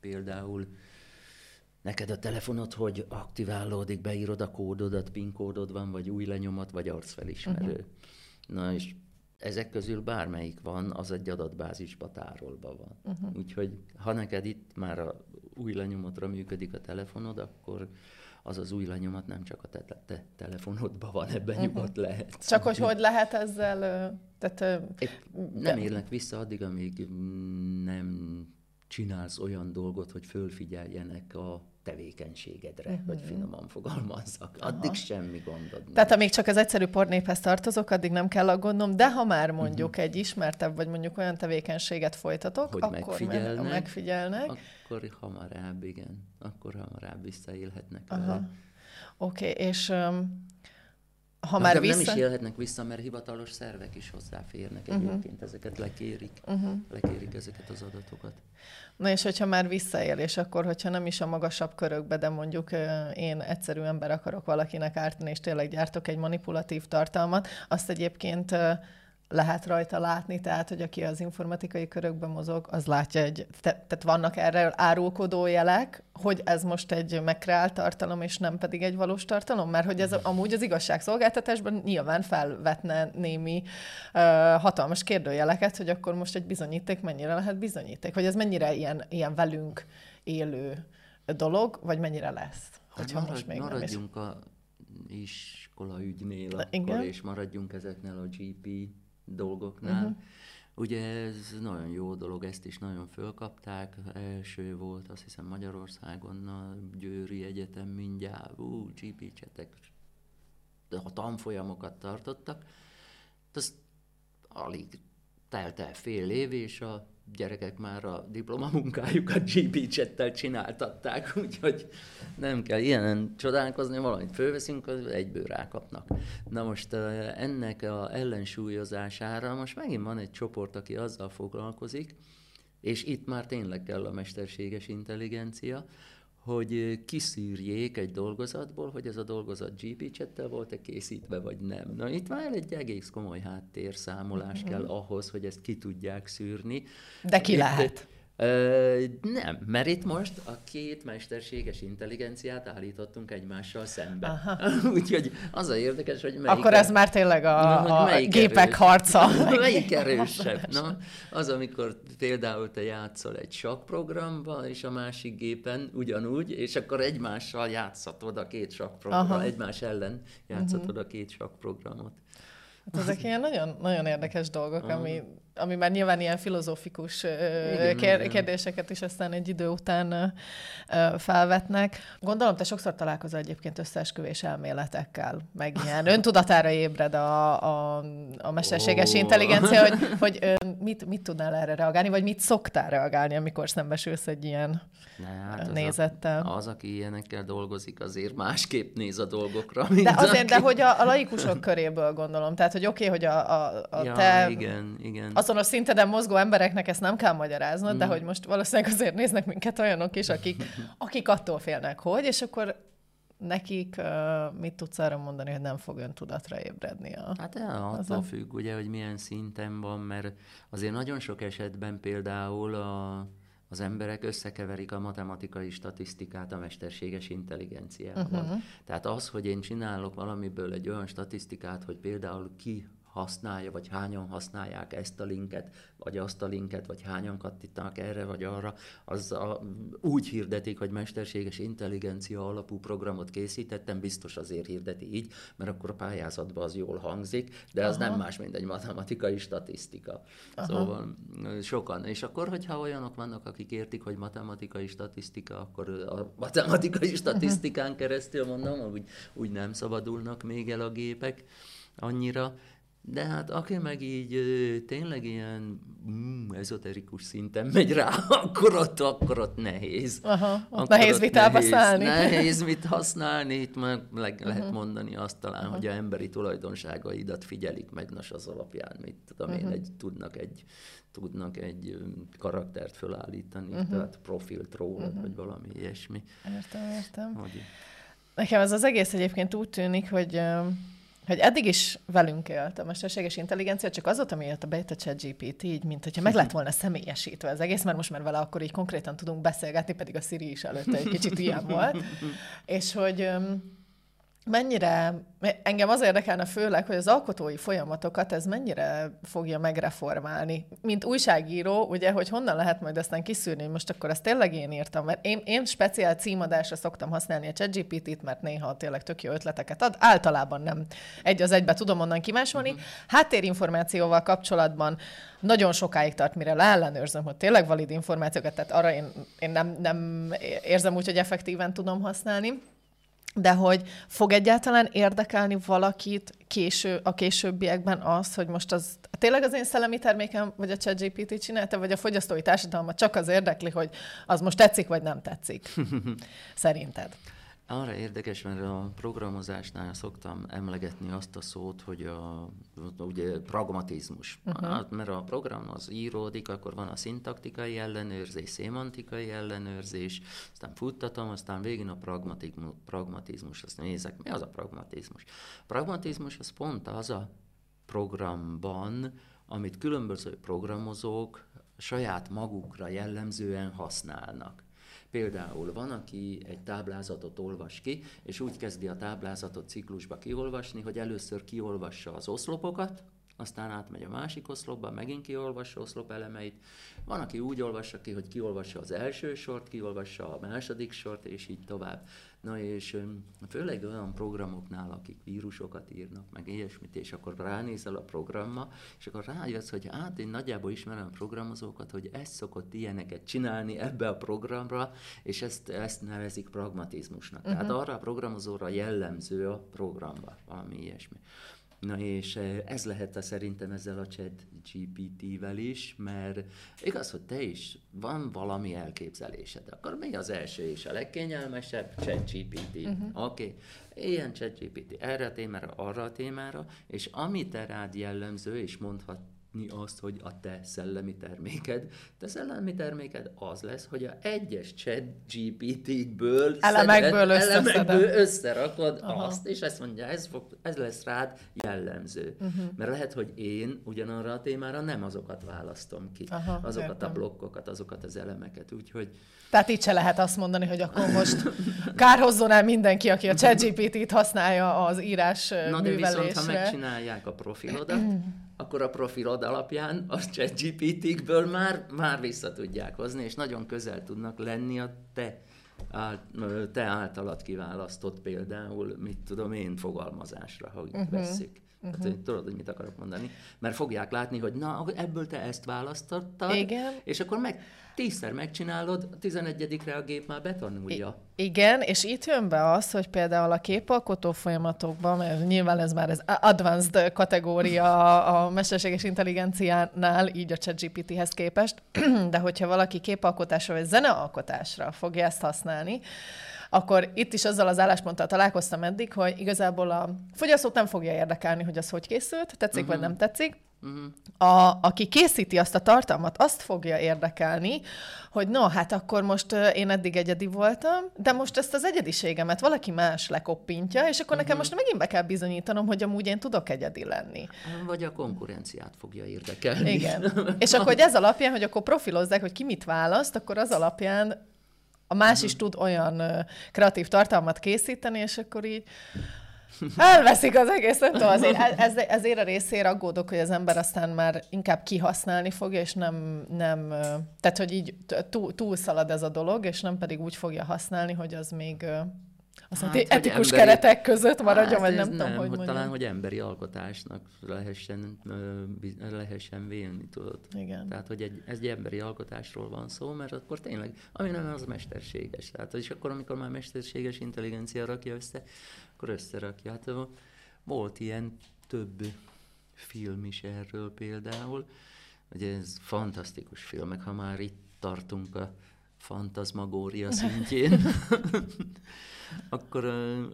Speaker 2: például neked a telefonod, hogy aktiválódik, beírod a kódodat, PIN kódod van, vagy új lenyomat, vagy arcfelismerő. Uh-huh. Na és ezek közül bármelyik van, az egy adatbázisba tárolva van. Uh-huh. Úgyhogy ha neked itt már a új lenyomatra működik a telefonod, akkor az az új lenyomat nem csak a te, te telefonodban van, ebben uh-huh. nyugodt lehet.
Speaker 1: Csak hogy hogy lehet ezzel... Tehát,
Speaker 2: nem érnek vissza addig, amíg nem csinálsz olyan dolgot, hogy fölfigyeljenek a tevékenységedre, uh-huh. hogy finoman fogalmazzak. Addig Aha. semmi gondod
Speaker 1: nem. Tehát amíg csak az egyszerű pornéphez tartozok, addig nem kell aggódnom, de ha már mondjuk uh-huh. egy ismertebb, vagy mondjuk olyan tevékenységet folytatok, hogy akkor megfigyelnek, me- megfigyelnek.
Speaker 2: Akkor hamarabb, igen, akkor hamarabb visszaélhetnek Oké,
Speaker 1: okay, és um,
Speaker 2: ha már vissza... nem is élhetnek vissza, mert hivatalos szervek is hozzáférnek uh-huh. egyébként, ezeket lekérik, uh-huh. lekérik ezeket az adatokat.
Speaker 1: Na és hogyha már visszaélés, akkor hogyha nem is a magasabb körökbe, de mondjuk én egyszerű ember akarok valakinek ártani, és tényleg gyártok egy manipulatív tartalmat, azt egyébként lehet rajta látni, tehát, hogy aki az informatikai körökben mozog, az látja egy, te, tehát vannak erre árulkodó jelek, hogy ez most egy megkreált tartalom, és nem pedig egy valós tartalom, mert hogy ez amúgy az igazságszolgáltatásban nyilván felvetne némi uh, hatalmas kérdőjeleket, hogy akkor most egy bizonyíték mennyire lehet bizonyíték, hogy ez mennyire ilyen, ilyen velünk élő dolog, vagy mennyire lesz.
Speaker 2: Hát marad, most még maradjunk nem is. a iskola ügynél akkor, Igen? és maradjunk ezeknél a GP dolgoknál. Uh-huh. Ugye ez nagyon jó dolog, ezt is nagyon fölkapták. Első volt, azt hiszem Magyarországon a Győri Egyetem mindjárt, ú, GP csetek, a tanfolyamokat tartottak. Azt alig telt el fél év, és a gyerekek már a diplomamunkájukat GP csettel csináltatták, úgyhogy nem kell ilyen csodálkozni, valamit fölveszünk, az egyből rákapnak. Na most ennek a ellensúlyozására most megint van egy csoport, aki azzal foglalkozik, és itt már tényleg kell a mesterséges intelligencia, hogy kiszűrjék egy dolgozatból, hogy ez a dolgozat GP csettel volt-e készítve, vagy nem. Na itt már egy egész komoly háttérszámolás uh-huh. kell ahhoz, hogy ezt ki tudják szűrni.
Speaker 1: De ki lehet?
Speaker 2: Ö, nem, mert itt most a két mesterséges intelligenciát állítottunk egymással szembe. Úgyhogy az a érdekes, hogy
Speaker 1: melyik... Akkor ez már tényleg a, na, a gépek erős, harca.
Speaker 2: melyik erősebb? Na, az, amikor például te játszol egy sakkprogramban, és a másik gépen ugyanúgy, és akkor egymással játszhatod a két sakkprogramot, egymás ellen játszhatod uh-huh. a két sakkprogramot.
Speaker 1: Hát ezek ilyen nagyon, nagyon érdekes dolgok, uh-huh. ami ami már nyilván ilyen filozófikus igen, kér- igen. kérdéseket is aztán egy idő után felvetnek. Gondolom, te sokszor találkozol egyébként összeesküvés elméletekkel, meg ilyen öntudatára ébred a, a, a mesterséges oh. intelligencia, hogy, hogy mit, mit tudnál erre reagálni, vagy mit szoktál reagálni, amikor szembesülsz egy ilyen ne, hát nézettel.
Speaker 2: Az, a, az, aki ilyenekkel dolgozik, azért másképp néz a dolgokra.
Speaker 1: de azért, aki... de hogy a, a laikusok köréből gondolom. Tehát, hogy oké, okay, hogy a, a, a ja, te
Speaker 2: igen, igen.
Speaker 1: Azonos szinteden mozgó embereknek ezt nem kell magyaráznod, mm. de hogy most valószínűleg azért néznek minket olyanok is, akik, akik attól félnek, hogy, és akkor nekik uh, mit tudsz arra mondani, hogy nem fog tudatra ébredni? A,
Speaker 2: hát attól a... függ, ugye, hogy milyen szinten van, mert azért nagyon sok esetben például a az emberek összekeverik a matematikai statisztikát a mesterséges intelligenciával. Uh-huh. Tehát az, hogy én csinálok valamiből egy olyan statisztikát, hogy például ki használja, vagy hányan használják ezt a linket, vagy azt a linket, vagy hányan kattintanak erre, vagy arra, az a, úgy hirdetik, hogy mesterséges intelligencia alapú programot készítettem, biztos azért hirdeti így, mert akkor a pályázatban az jól hangzik, de az Aha. nem más, mint egy matematikai statisztika. Aha. Szóval sokan. És akkor, hogyha olyanok vannak, akik értik, hogy matematikai statisztika, akkor a matematikai statisztikán keresztül mondom, úgy, úgy nem szabadulnak még el a gépek annyira, de hát aki meg így tényleg ilyen mm, ezoterikus szinten megy rá, akkor ott, akkor ott nehéz.
Speaker 1: Aha, ott akkor nehéz ott vitába nehéz, szállni.
Speaker 2: Nehéz mit használni, itt meg le, lehet uh-huh. mondani azt talán, uh-huh. hogy a emberi tulajdonságaidat figyelik meg, nos az alapján, mit tudom uh-huh. én, egy, tudnak egy tudnak egy karaktert fölállítani, uh-huh. tehát profilt rólad, uh-huh. vagy valami ilyesmi.
Speaker 1: Értem, értem. Hogy... Nekem ez az egész egyébként úgy tűnik, hogy hogy eddig is velünk élt a mesterséges intelligencia, csak azóta, miatt a beta chat GPT, így, mint hogyha meg lett volna személyesítve az egész, mert most már vele akkor így konkrétan tudunk beszélgetni, pedig a Siri is előtte egy kicsit ilyen volt. És hogy mennyire, engem az érdekelne főleg, hogy az alkotói folyamatokat ez mennyire fogja megreformálni. Mint újságíró, ugye, hogy honnan lehet majd aztán kiszűrni, hogy most akkor ezt tényleg én írtam, mert én, én speciál címadásra szoktam használni a ChatGPT-t, mert néha tényleg tök jó ötleteket ad, általában nem egy az egybe tudom onnan kimásolni. Uh-huh. Háttérinformációval kapcsolatban nagyon sokáig tart, mire leellenőrzöm, hogy tényleg valid információkat, tehát arra én, én nem, nem érzem úgy, hogy effektíven tudom használni de hogy fog egyáltalán érdekelni valakit késő, a későbbiekben az, hogy most az tényleg az én szellemi termékem, vagy a ChatGPT csinálta, vagy a fogyasztói társadalmat csak az érdekli, hogy az most tetszik, vagy nem tetszik. Szerinted?
Speaker 2: Arra érdekes, mert a programozásnál szoktam emlegetni azt a szót, hogy a ugye, pragmatizmus. Uh-huh. Hát, mert a program az íródik, akkor van a szintaktikai ellenőrzés, szémantikai ellenőrzés, aztán futtatom, aztán végén a pragmatizmus, azt nézek, mi az a pragmatizmus? A pragmatizmus az pont az a programban, amit különböző programozók saját magukra jellemzően használnak. Például van, aki egy táblázatot olvas ki, és úgy kezdi a táblázatot ciklusba kiolvasni, hogy először kiolvassa az oszlopokat, aztán átmegy a másik oszlopba, megint kiolvassa oszlop elemeit. Van, aki úgy olvassa ki, hogy kiolvassa az első sort, kiolvassa a második sort, és így tovább. Na és főleg olyan programoknál, akik vírusokat írnak, meg ilyesmit, és akkor ránézel a programma, és akkor rájössz, hogy hát én nagyjából ismerem a programozókat, hogy ez szokott ilyeneket csinálni ebbe a programra, és ezt, ezt nevezik pragmatizmusnak. Uh-huh. Tehát arra a programozóra jellemző a programba, valami ilyesmi. Na és eh, ez lehet a szerintem ezzel a chat GPT-vel is, mert igaz, hogy te is van valami elképzelésed, akkor mi az első és a legkényelmesebb? Chat GPT. Uh-huh. Oké, okay. ilyen chat GPT erre a témára, arra a témára, és ami te rád jellemző, és mondhat látni azt, hogy a te szellemi terméked, te szellemi terméked az lesz, hogy a egyes chat GPT-kből
Speaker 1: elemekből,
Speaker 2: elemekből összerakod Aha. azt, és ezt mondja, ez, fog, ez lesz rád jellemző. Uh-huh. Mert lehet, hogy én ugyanarra a témára nem azokat választom ki, Aha, azokat értem. a blokkokat, azokat az elemeket, úgyhogy
Speaker 1: tehát itt se lehet azt mondani, hogy akkor most kárhozzon el mindenki, aki a ChatGPT-t használja az írás Na de viszont,
Speaker 2: ha megcsinálják a profilodat, akkor a profilod alapján a ChatGPT-kből már, már vissza tudják hozni, és nagyon közel tudnak lenni a te, te általad kiválasztott például, mit tudom én, fogalmazásra, ha uh-huh. veszik. Uh-huh. Tehát, tudod, hogy mit akarok mondani? Mert fogják látni, hogy na, ebből te ezt választottad,
Speaker 1: Igen.
Speaker 2: és akkor meg tízszer megcsinálod, a tizenegyedikre a gép már betanulja.
Speaker 1: I- igen, és itt jön be az, hogy például a képalkotó folyamatokban, mert nyilván ez már ez advanced kategória a mesterséges intelligenciánál, így a ChatGPT-hez képest, de hogyha valaki képalkotásra vagy zenealkotásra fogja ezt használni, akkor itt is azzal az állásponttal találkoztam eddig, hogy igazából a fogyasztót nem fogja érdekelni, hogy az hogy készült, tetszik uh-huh. vagy nem tetszik, Uh-huh. A, aki készíti azt a tartalmat, azt fogja érdekelni, hogy no, hát akkor most én eddig egyedi voltam, de most ezt az egyediségemet valaki más lekoppintja, és akkor uh-huh. nekem most megint be kell bizonyítanom, hogy amúgy én tudok egyedi lenni.
Speaker 2: Vagy a konkurenciát fogja érdekelni.
Speaker 1: Igen. és akkor hogy ez alapján, hogy akkor profilozzák, hogy ki mit választ, akkor az alapján a más is tud olyan kreatív tartalmat készíteni, és akkor így Elveszik az egész, nem tudom, azért, ez, ezért a részére aggódok, hogy az ember aztán már inkább kihasználni fogja, és nem, nem tehát, hogy így túl, túlszalad ez a dolog, és nem pedig úgy fogja használni, hogy az még azt hát, etikus emberi... keretek között maradjon, hát, vagy nem, nem tudom, hogy,
Speaker 2: hogy Talán, hogy emberi alkotásnak lehessen, lehessen vélni, tudod.
Speaker 1: Igen.
Speaker 2: Tehát, hogy egy, ez egy emberi alkotásról van szó, mert akkor tényleg, ami nem az mesterséges. Tehát, és akkor, amikor már mesterséges intelligencia rakja össze, akkor összerakja. Hát volt ilyen több film is erről például. Ugye ez fantasztikus filmek, ha már itt tartunk a fantazmagória szintjén. Akkor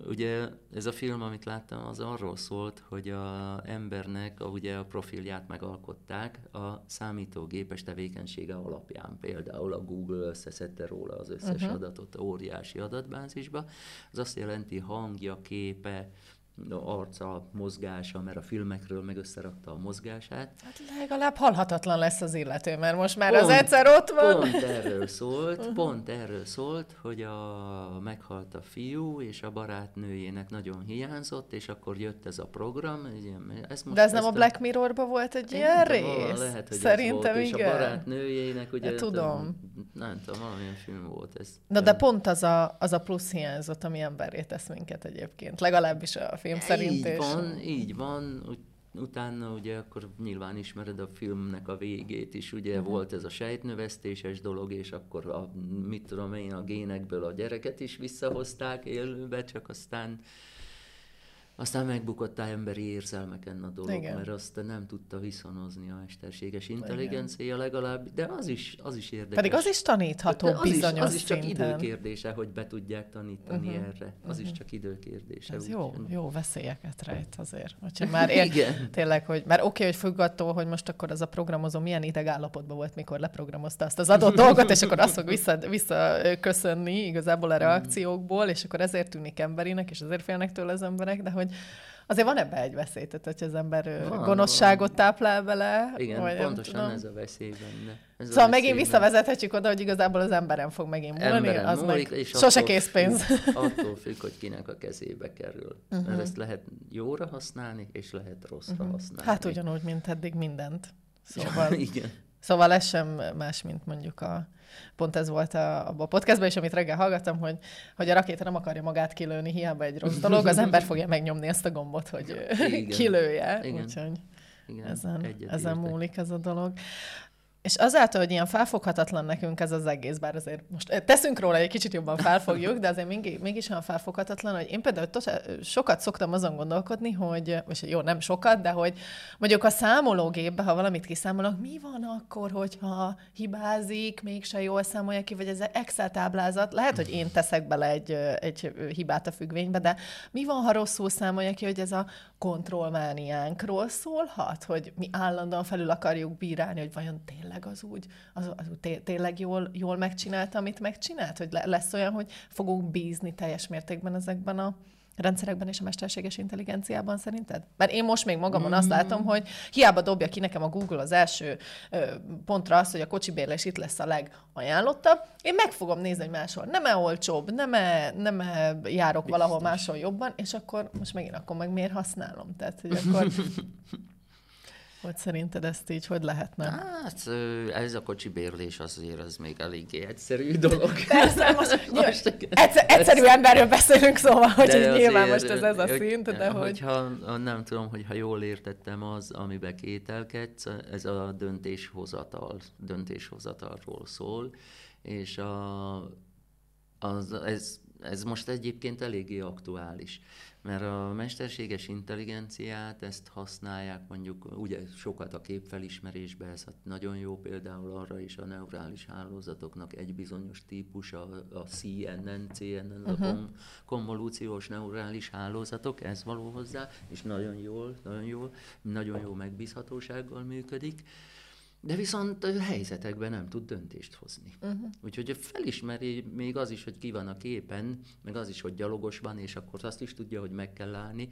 Speaker 2: ugye ez a film, amit láttam, az arról szólt, hogy a embernek a, ugye a profilját megalkották a számítógépes tevékenysége alapján. Például a Google összeszedte róla az összes uh-huh. adatot óriási adatbázisba. Az azt jelenti hangja, képe, arca, mozgása, mert a filmekről meg összerakta a mozgását.
Speaker 1: Hát legalább halhatatlan lesz az illető, mert most már pont, az egyszer ott van.
Speaker 2: Pont erről szólt, uh-huh. pont erről szólt, hogy a meghalt a fiú, és a barátnőjének nagyon hiányzott, és akkor jött ez a program.
Speaker 1: Ez most De ez nem a Black Mirrorban volt egy ilyen rész?
Speaker 2: Lehet, hogy
Speaker 1: Szerintem volt,
Speaker 2: igen. És a barátnőjének, ugye...
Speaker 1: Tudom.
Speaker 2: Nem tudom, valamilyen film volt ez.
Speaker 1: Na de pont az a, az a plusz hiányzott, ami emberré tesz minket egyébként. Legalábbis a film szerint.
Speaker 2: Így van, így van. Úgy, utána ugye akkor nyilván ismered a filmnek a végét is, ugye uh-huh. volt ez a sejtnövesztéses dolog, és akkor a, mit tudom én, a génekből a gyereket is visszahozták élőbe, csak aztán aztán megbukottál emberi érzelmeken a dolog, Igen. mert azt nem tudta viszonozni a mesterséges intelligencia Igen. legalább, de az is, az is érdekes.
Speaker 1: Pedig az is tanítható de az bizonyos is,
Speaker 2: Az is csak időkérdése, hogy be tudják tanítani uh-huh. erre. Az uh-huh. is mhm. csak időkérdése.
Speaker 1: Ez jó, jó veszélyeket rejt azért. Hogyha már ér, Igen. tényleg, hogy már oké, okay, hogy függ attól, hogy most akkor az a programozó milyen idegállapotban volt, mikor leprogramozta azt az adott dolgot, és akkor azt fog vissza, visszaköszönni igazából a mhm. reakciókból, és akkor ezért tűnik emberinek, és ezért félnek tőle az emberek, de hogy azért van ebbe egy veszély, tehát hogyha az ember van, gonoszságot van. táplál bele.
Speaker 2: Igen, vagy pontosan ez a veszély benne. Ez
Speaker 1: szóval megint visszavezethetjük oda, hogy igazából az emberen fog megint múlni, az múlik, meg és sose készpénz.
Speaker 2: Attól függ, hogy kinek a kezébe kerül. Uh-huh. Mert ezt lehet jóra használni, és lehet rosszra uh-huh. használni.
Speaker 1: Hát ugyanúgy, mint eddig mindent. Szóval,
Speaker 2: igen.
Speaker 1: Szóval ez sem más, mint mondjuk a, pont ez volt a, a podcastban is, amit reggel hallgattam, hogy, hogy a rakéta nem akarja magát kilőni, hiába egy rossz dolog, az ember fogja megnyomni ezt a gombot, hogy Igen. kilője. Igen. Úgyhogy Igen, ezen, ezen múlik ez a dolog. És azáltal, hogy ilyen felfoghatatlan nekünk ez az egész, bár azért most eh, teszünk róla, egy kicsit jobban felfogjuk, de azért mégis, mégis olyan felfoghatatlan, hogy én például tos, sokat szoktam azon gondolkodni, hogy, és jó, nem sokat, de hogy mondjuk a számológépbe, ha valamit kiszámolok, mi van akkor, hogyha hibázik, mégse jól számolja ki, vagy ez egy Excel táblázat, lehet, hogy én teszek bele egy, egy hibát a függvénybe, de mi van, ha rosszul számolja ki, hogy ez a kontrollmániánkról szólhat, hogy mi állandóan felül akarjuk bírálni, hogy vajon tényleg az úgy, az, az úgy tényleg jól, jól megcsinálta, amit megcsinált, hogy lesz olyan, hogy fogunk bízni teljes mértékben ezekben a rendszerekben és a mesterséges intelligenciában szerinted? Mert én most még magamon azt látom, mm. hogy hiába dobja ki nekem a Google az első ö, pontra azt, hogy a kocsibérlés itt lesz a legajánlottabb, én meg fogom nézni, hogy máshol nem-e olcsóbb, nem-e, nem-e járok Biztos. valahol máshol jobban, és akkor most megint akkor meg miért használom? Tehát, hogy akkor Hogy szerinted ezt így hogy lehetne?
Speaker 2: Hát ez a kocsi bérlés azért az még eléggé egyszerű dolog.
Speaker 1: Persze, most, most egyszer, egyszerű emberről beszélünk, szóval, hogy így nyilván most ez ez a szint, de hogy...
Speaker 2: Hogyha, nem tudom, hogy ha jól értettem az, amiben kételkedsz, ez a döntéshozatal, döntéshozatalról szól, és a, az, ez, ez most egyébként eléggé aktuális mert a mesterséges intelligenciát ezt használják mondjuk ugye sokat a képfelismerésbe, ez hát nagyon jó például arra is a neurális hálózatoknak egy bizonyos típus, a, a CNN, CNN, uh-huh. a mhm. konvolúciós neurális hálózatok, ez való hozzá, és nagyon jól, nagyon jól, nagyon jó megbízhatósággal működik de viszont helyzetekben nem tud döntést hozni. Uh-huh. Úgyhogy felismeri még az is, hogy ki van a képen, meg az is, hogy gyalogos van, és akkor azt is tudja, hogy meg kell állni,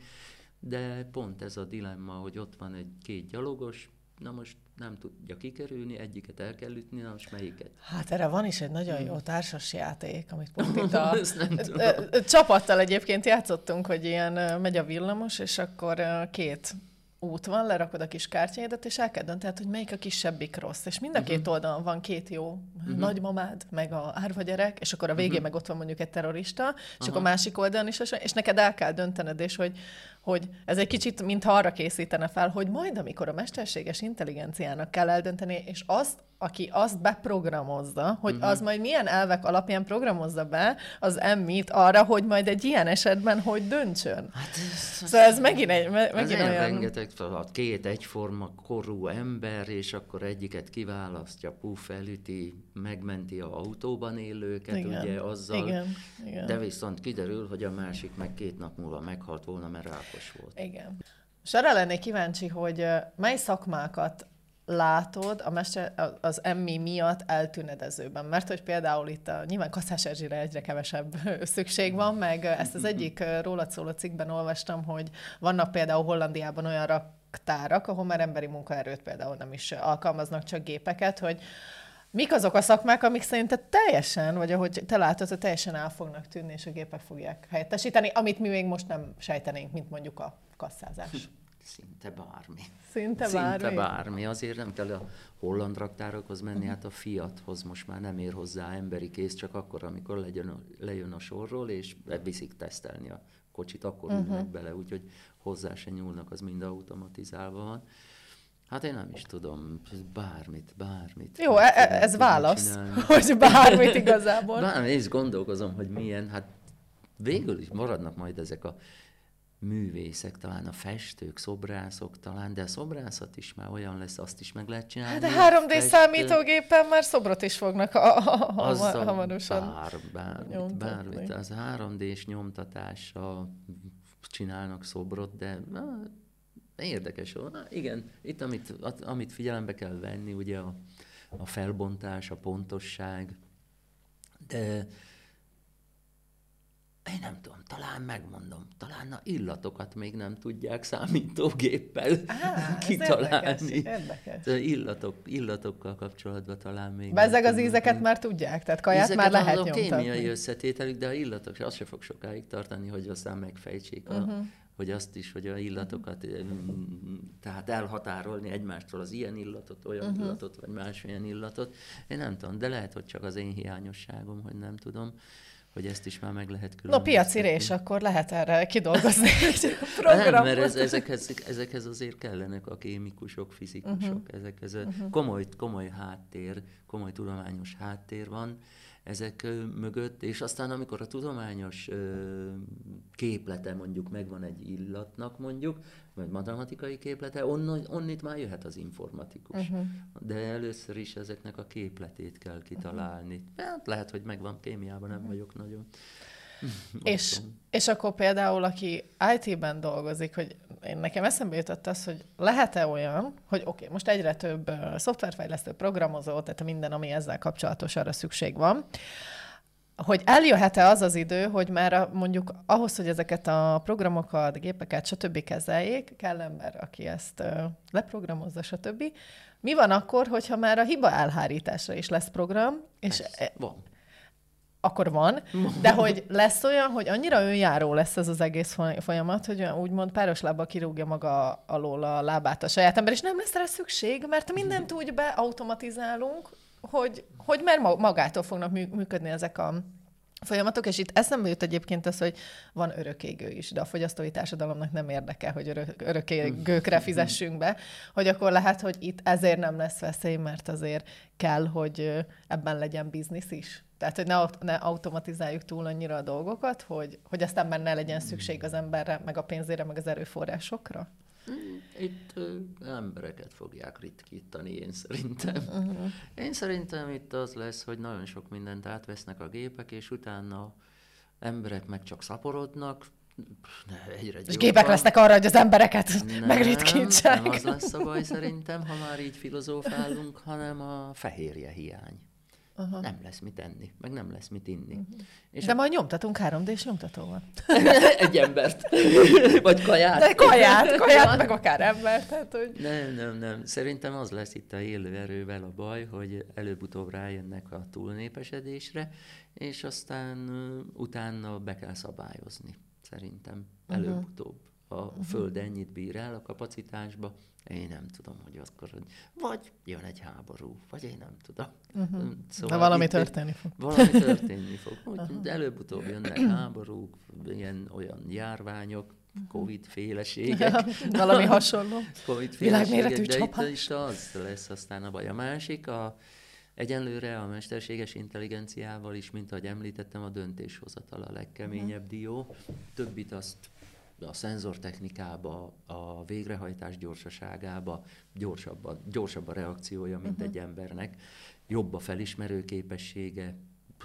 Speaker 2: de pont ez a dilemma, hogy ott van egy két gyalogos, na most nem tudja kikerülni, egyiket el kell ütni, na most melyiket?
Speaker 1: Hát erre van is egy nagyon jó társas játék, amit pont itt a csapattal egyébként játszottunk, hogy ilyen megy a villamos, és akkor két út van, lerakod a kis kártyáidat, és el kell döntened, hogy melyik a kisebbik rossz. És mind a két oldalon van két jó nagymamád, meg a árva gyerek, és akkor a végén meg ott van mondjuk egy terrorista, és akkor a másik oldalon is, és neked el kell döntened, és hogy, hogy ez egy kicsit, mintha arra készítene fel, hogy majd, amikor a mesterséges intelligenciának kell eldönteni, és azt, aki azt beprogramozza, hogy uh-huh. az majd milyen elvek alapján programozza be az emmit arra, hogy majd egy ilyen esetben hogy döntsön.
Speaker 2: Hát ez,
Speaker 1: Szóval ez megint, egy, me-
Speaker 2: ez
Speaker 1: megint
Speaker 2: olyan
Speaker 1: olyan...
Speaker 2: rengeteg feladat. Két egyforma korú ember, és akkor egyiket kiválasztja, puf, elüti, megmenti a autóban élőket,
Speaker 1: Igen,
Speaker 2: ugye azzal.
Speaker 1: igen, igen.
Speaker 2: De viszont kiderül, hogy a másik meg két nap múlva meghalt volna, mert rákos volt.
Speaker 1: Igen. És arra lennék kíváncsi, hogy mely szakmákat látod a mester, az emmi miatt eltűnedezőben? Mert hogy például itt a, nyilván Kasszás Erzsire egyre kevesebb szükség van, meg ezt az egyik rólad szóló cikkben olvastam, hogy vannak például Hollandiában olyan raktárak, ahol már emberi munkaerőt például nem is alkalmaznak, csak gépeket, hogy Mik azok a szakmák, amik szerinted teljesen, vagy ahogy te látod, hogy teljesen el fognak tűnni, és a gépek fogják helyettesíteni, amit mi még most nem sejtenénk, mint mondjuk a kasszázás?
Speaker 2: Szinte bármi.
Speaker 1: Szinte
Speaker 2: Szinte
Speaker 1: bármi.
Speaker 2: bármi. Azért nem kell a holland raktárokhoz menni, hát a Fiathoz most már nem ér hozzá emberi kész, csak akkor, amikor lejön a, lejön a sorról, és viszik tesztelni a kocsit, akkor uh-huh. ülnek bele, úgyhogy hozzá se nyúlnak, az mind automatizálva van. Hát én nem is tudom, bármit, bármit.
Speaker 1: Jó, e- e- ez válasz,
Speaker 2: csinálni.
Speaker 1: hogy bármit igazából.
Speaker 2: Bár én is gondolkozom, hogy milyen, hát végül is maradnak majd ezek a művészek, talán a festők, szobrászok talán, de a szobrászat is már olyan lesz, azt is meg lehet csinálni.
Speaker 1: Hát de 3D
Speaker 2: Festő-
Speaker 1: számítógépen már szobrot is fognak a, a, a,
Speaker 2: azzal
Speaker 1: hamarosan.
Speaker 2: bár, bármit,
Speaker 1: nyomtatni.
Speaker 2: bármit. Az 3D-s nyomtatással csinálnak szobrot, de na, érdekes. Na, igen, itt amit, amit figyelembe kell venni, ugye a, a felbontás, a pontosság, de én nem tudom, talán megmondom, talán a illatokat még nem tudják számítógéppel
Speaker 1: Á,
Speaker 2: kitalálni.
Speaker 1: érdekes, érdekes.
Speaker 2: De illatok, illatokkal kapcsolatban talán még
Speaker 1: Be ezek
Speaker 2: nem
Speaker 1: az ízeket már tudják, tehát kaját
Speaker 2: Ízeket
Speaker 1: már lehet
Speaker 2: azok kémiai
Speaker 1: nyomtatni.
Speaker 2: összetételük, de a illatok, az se fog sokáig tartani, hogy aztán megfejtsék, a, uh-huh. Hogy azt is, hogy a illatokat, tehát elhatárolni egymástól az ilyen illatot, olyan uh-huh. illatot, vagy másmilyen illatot. Én nem tudom, de lehet, hogy csak az én hiányosságom, hogy nem tudom, hogy ezt is már meg lehet
Speaker 1: No,
Speaker 2: különböztetni.
Speaker 1: piacirés, akkor lehet erre kidolgozni egy
Speaker 2: Nem,
Speaker 1: programot.
Speaker 2: mert ez, ezekhez, ezekhez azért kellenek a kémikusok, fizikusok, uh-huh. ezekhez a komoly, komoly háttér, komoly tudományos háttér van ezek mögött, és aztán amikor a tudományos képlete mondjuk megvan egy illatnak mondjuk, vagy matematikai képlete, onnan, onnit már jöhet az informatikus. Uh-huh. De először is ezeknek a képletét kell kitalálni. Uh-huh. Hát lehet, hogy megvan kémiában, nem vagyok nagyon.
Speaker 1: És, és akkor például, aki IT-ben dolgozik, hogy én nekem eszembe jutott az, hogy lehet-e olyan, hogy oké, okay, most egyre több uh, szoftverfejlesztő, programozó, tehát minden, ami ezzel kapcsolatos, arra szükség van, hogy eljöhet-e az az idő, hogy már a, mondjuk ahhoz, hogy ezeket a programokat, gépeket, stb. kezeljék, kell ember, aki ezt uh, leprogramozza, stb. Mi van akkor, hogyha már a hiba elhárításra is lesz program, és
Speaker 2: Persze, van.
Speaker 1: akkor van, de hogy lesz olyan, hogy annyira önjáró lesz ez az egész foly- folyamat, hogy olyan úgymond páros lábbal kirúgja maga alól a lábát a saját ember, és nem lesz rá szükség, mert mindent úgy beautomatizálunk, hogy, hogy már ma- magától fognak mű- működni ezek a folyamatok, és itt eszembe jut egyébként az, hogy van örökégő is, de a fogyasztói társadalomnak nem érdekel, hogy örök, örökégőkre fizessünk be, hogy akkor lehet, hogy itt ezért nem lesz veszély, mert azért kell, hogy ebben legyen biznisz is. Tehát, hogy ne, ne automatizáljuk túl annyira a dolgokat, hogy, hogy aztán már ne legyen szükség az emberre, meg a pénzére, meg az erőforrásokra.
Speaker 2: Itt ö, embereket fogják ritkítani, én szerintem. Uh-huh. Én szerintem itt az lesz, hogy nagyon sok mindent átvesznek a gépek, és utána emberek meg csak szaporodnak, ne, egyre
Speaker 1: És gépek lesznek arra, hogy az embereket
Speaker 2: nem,
Speaker 1: megritkítsák.
Speaker 2: Nem az lesz a baj szerintem, ha már így filozófálunk, hanem a fehérje hiány. Aha. nem lesz mit enni, meg nem lesz mit inni. Uh-huh.
Speaker 1: És De a... majd nyomtatunk 3D-s nyomtatóval.
Speaker 2: Egy embert. Vagy kaját.
Speaker 1: De kaját, kaját, meg akár embert. Tehát, hogy...
Speaker 2: Nem, nem, nem. Szerintem az lesz itt a élő erővel a baj, hogy előbb-utóbb rájönnek a túlnépesedésre, és aztán utána be kell szabályozni. Szerintem előbb-utóbb. A uh-huh. Föld ennyit bír el a kapacitásba, én nem tudom, hogy akkor, hogy vagy jön egy háború, vagy én nem tudom.
Speaker 1: Uh-huh. Szóval De valami történni fog.
Speaker 2: Valami történni fog. Úgy, uh-huh. előbb-utóbb jönnek háborúk, ilyen olyan járványok, Covid-féleségek. Ja,
Speaker 1: valami hasonló.
Speaker 2: Covid-féleségek, de itt, itt az lesz aztán a baj. A másik, a, egyenlőre a mesterséges intelligenciával is, mint ahogy említettem, a döntéshozatal a legkeményebb dió. Többit azt a szenzortechnikába, a végrehajtás gyorsaságába gyorsabb a, gyorsabb a reakciója, mint uh-huh. egy embernek, jobb a felismerő képessége,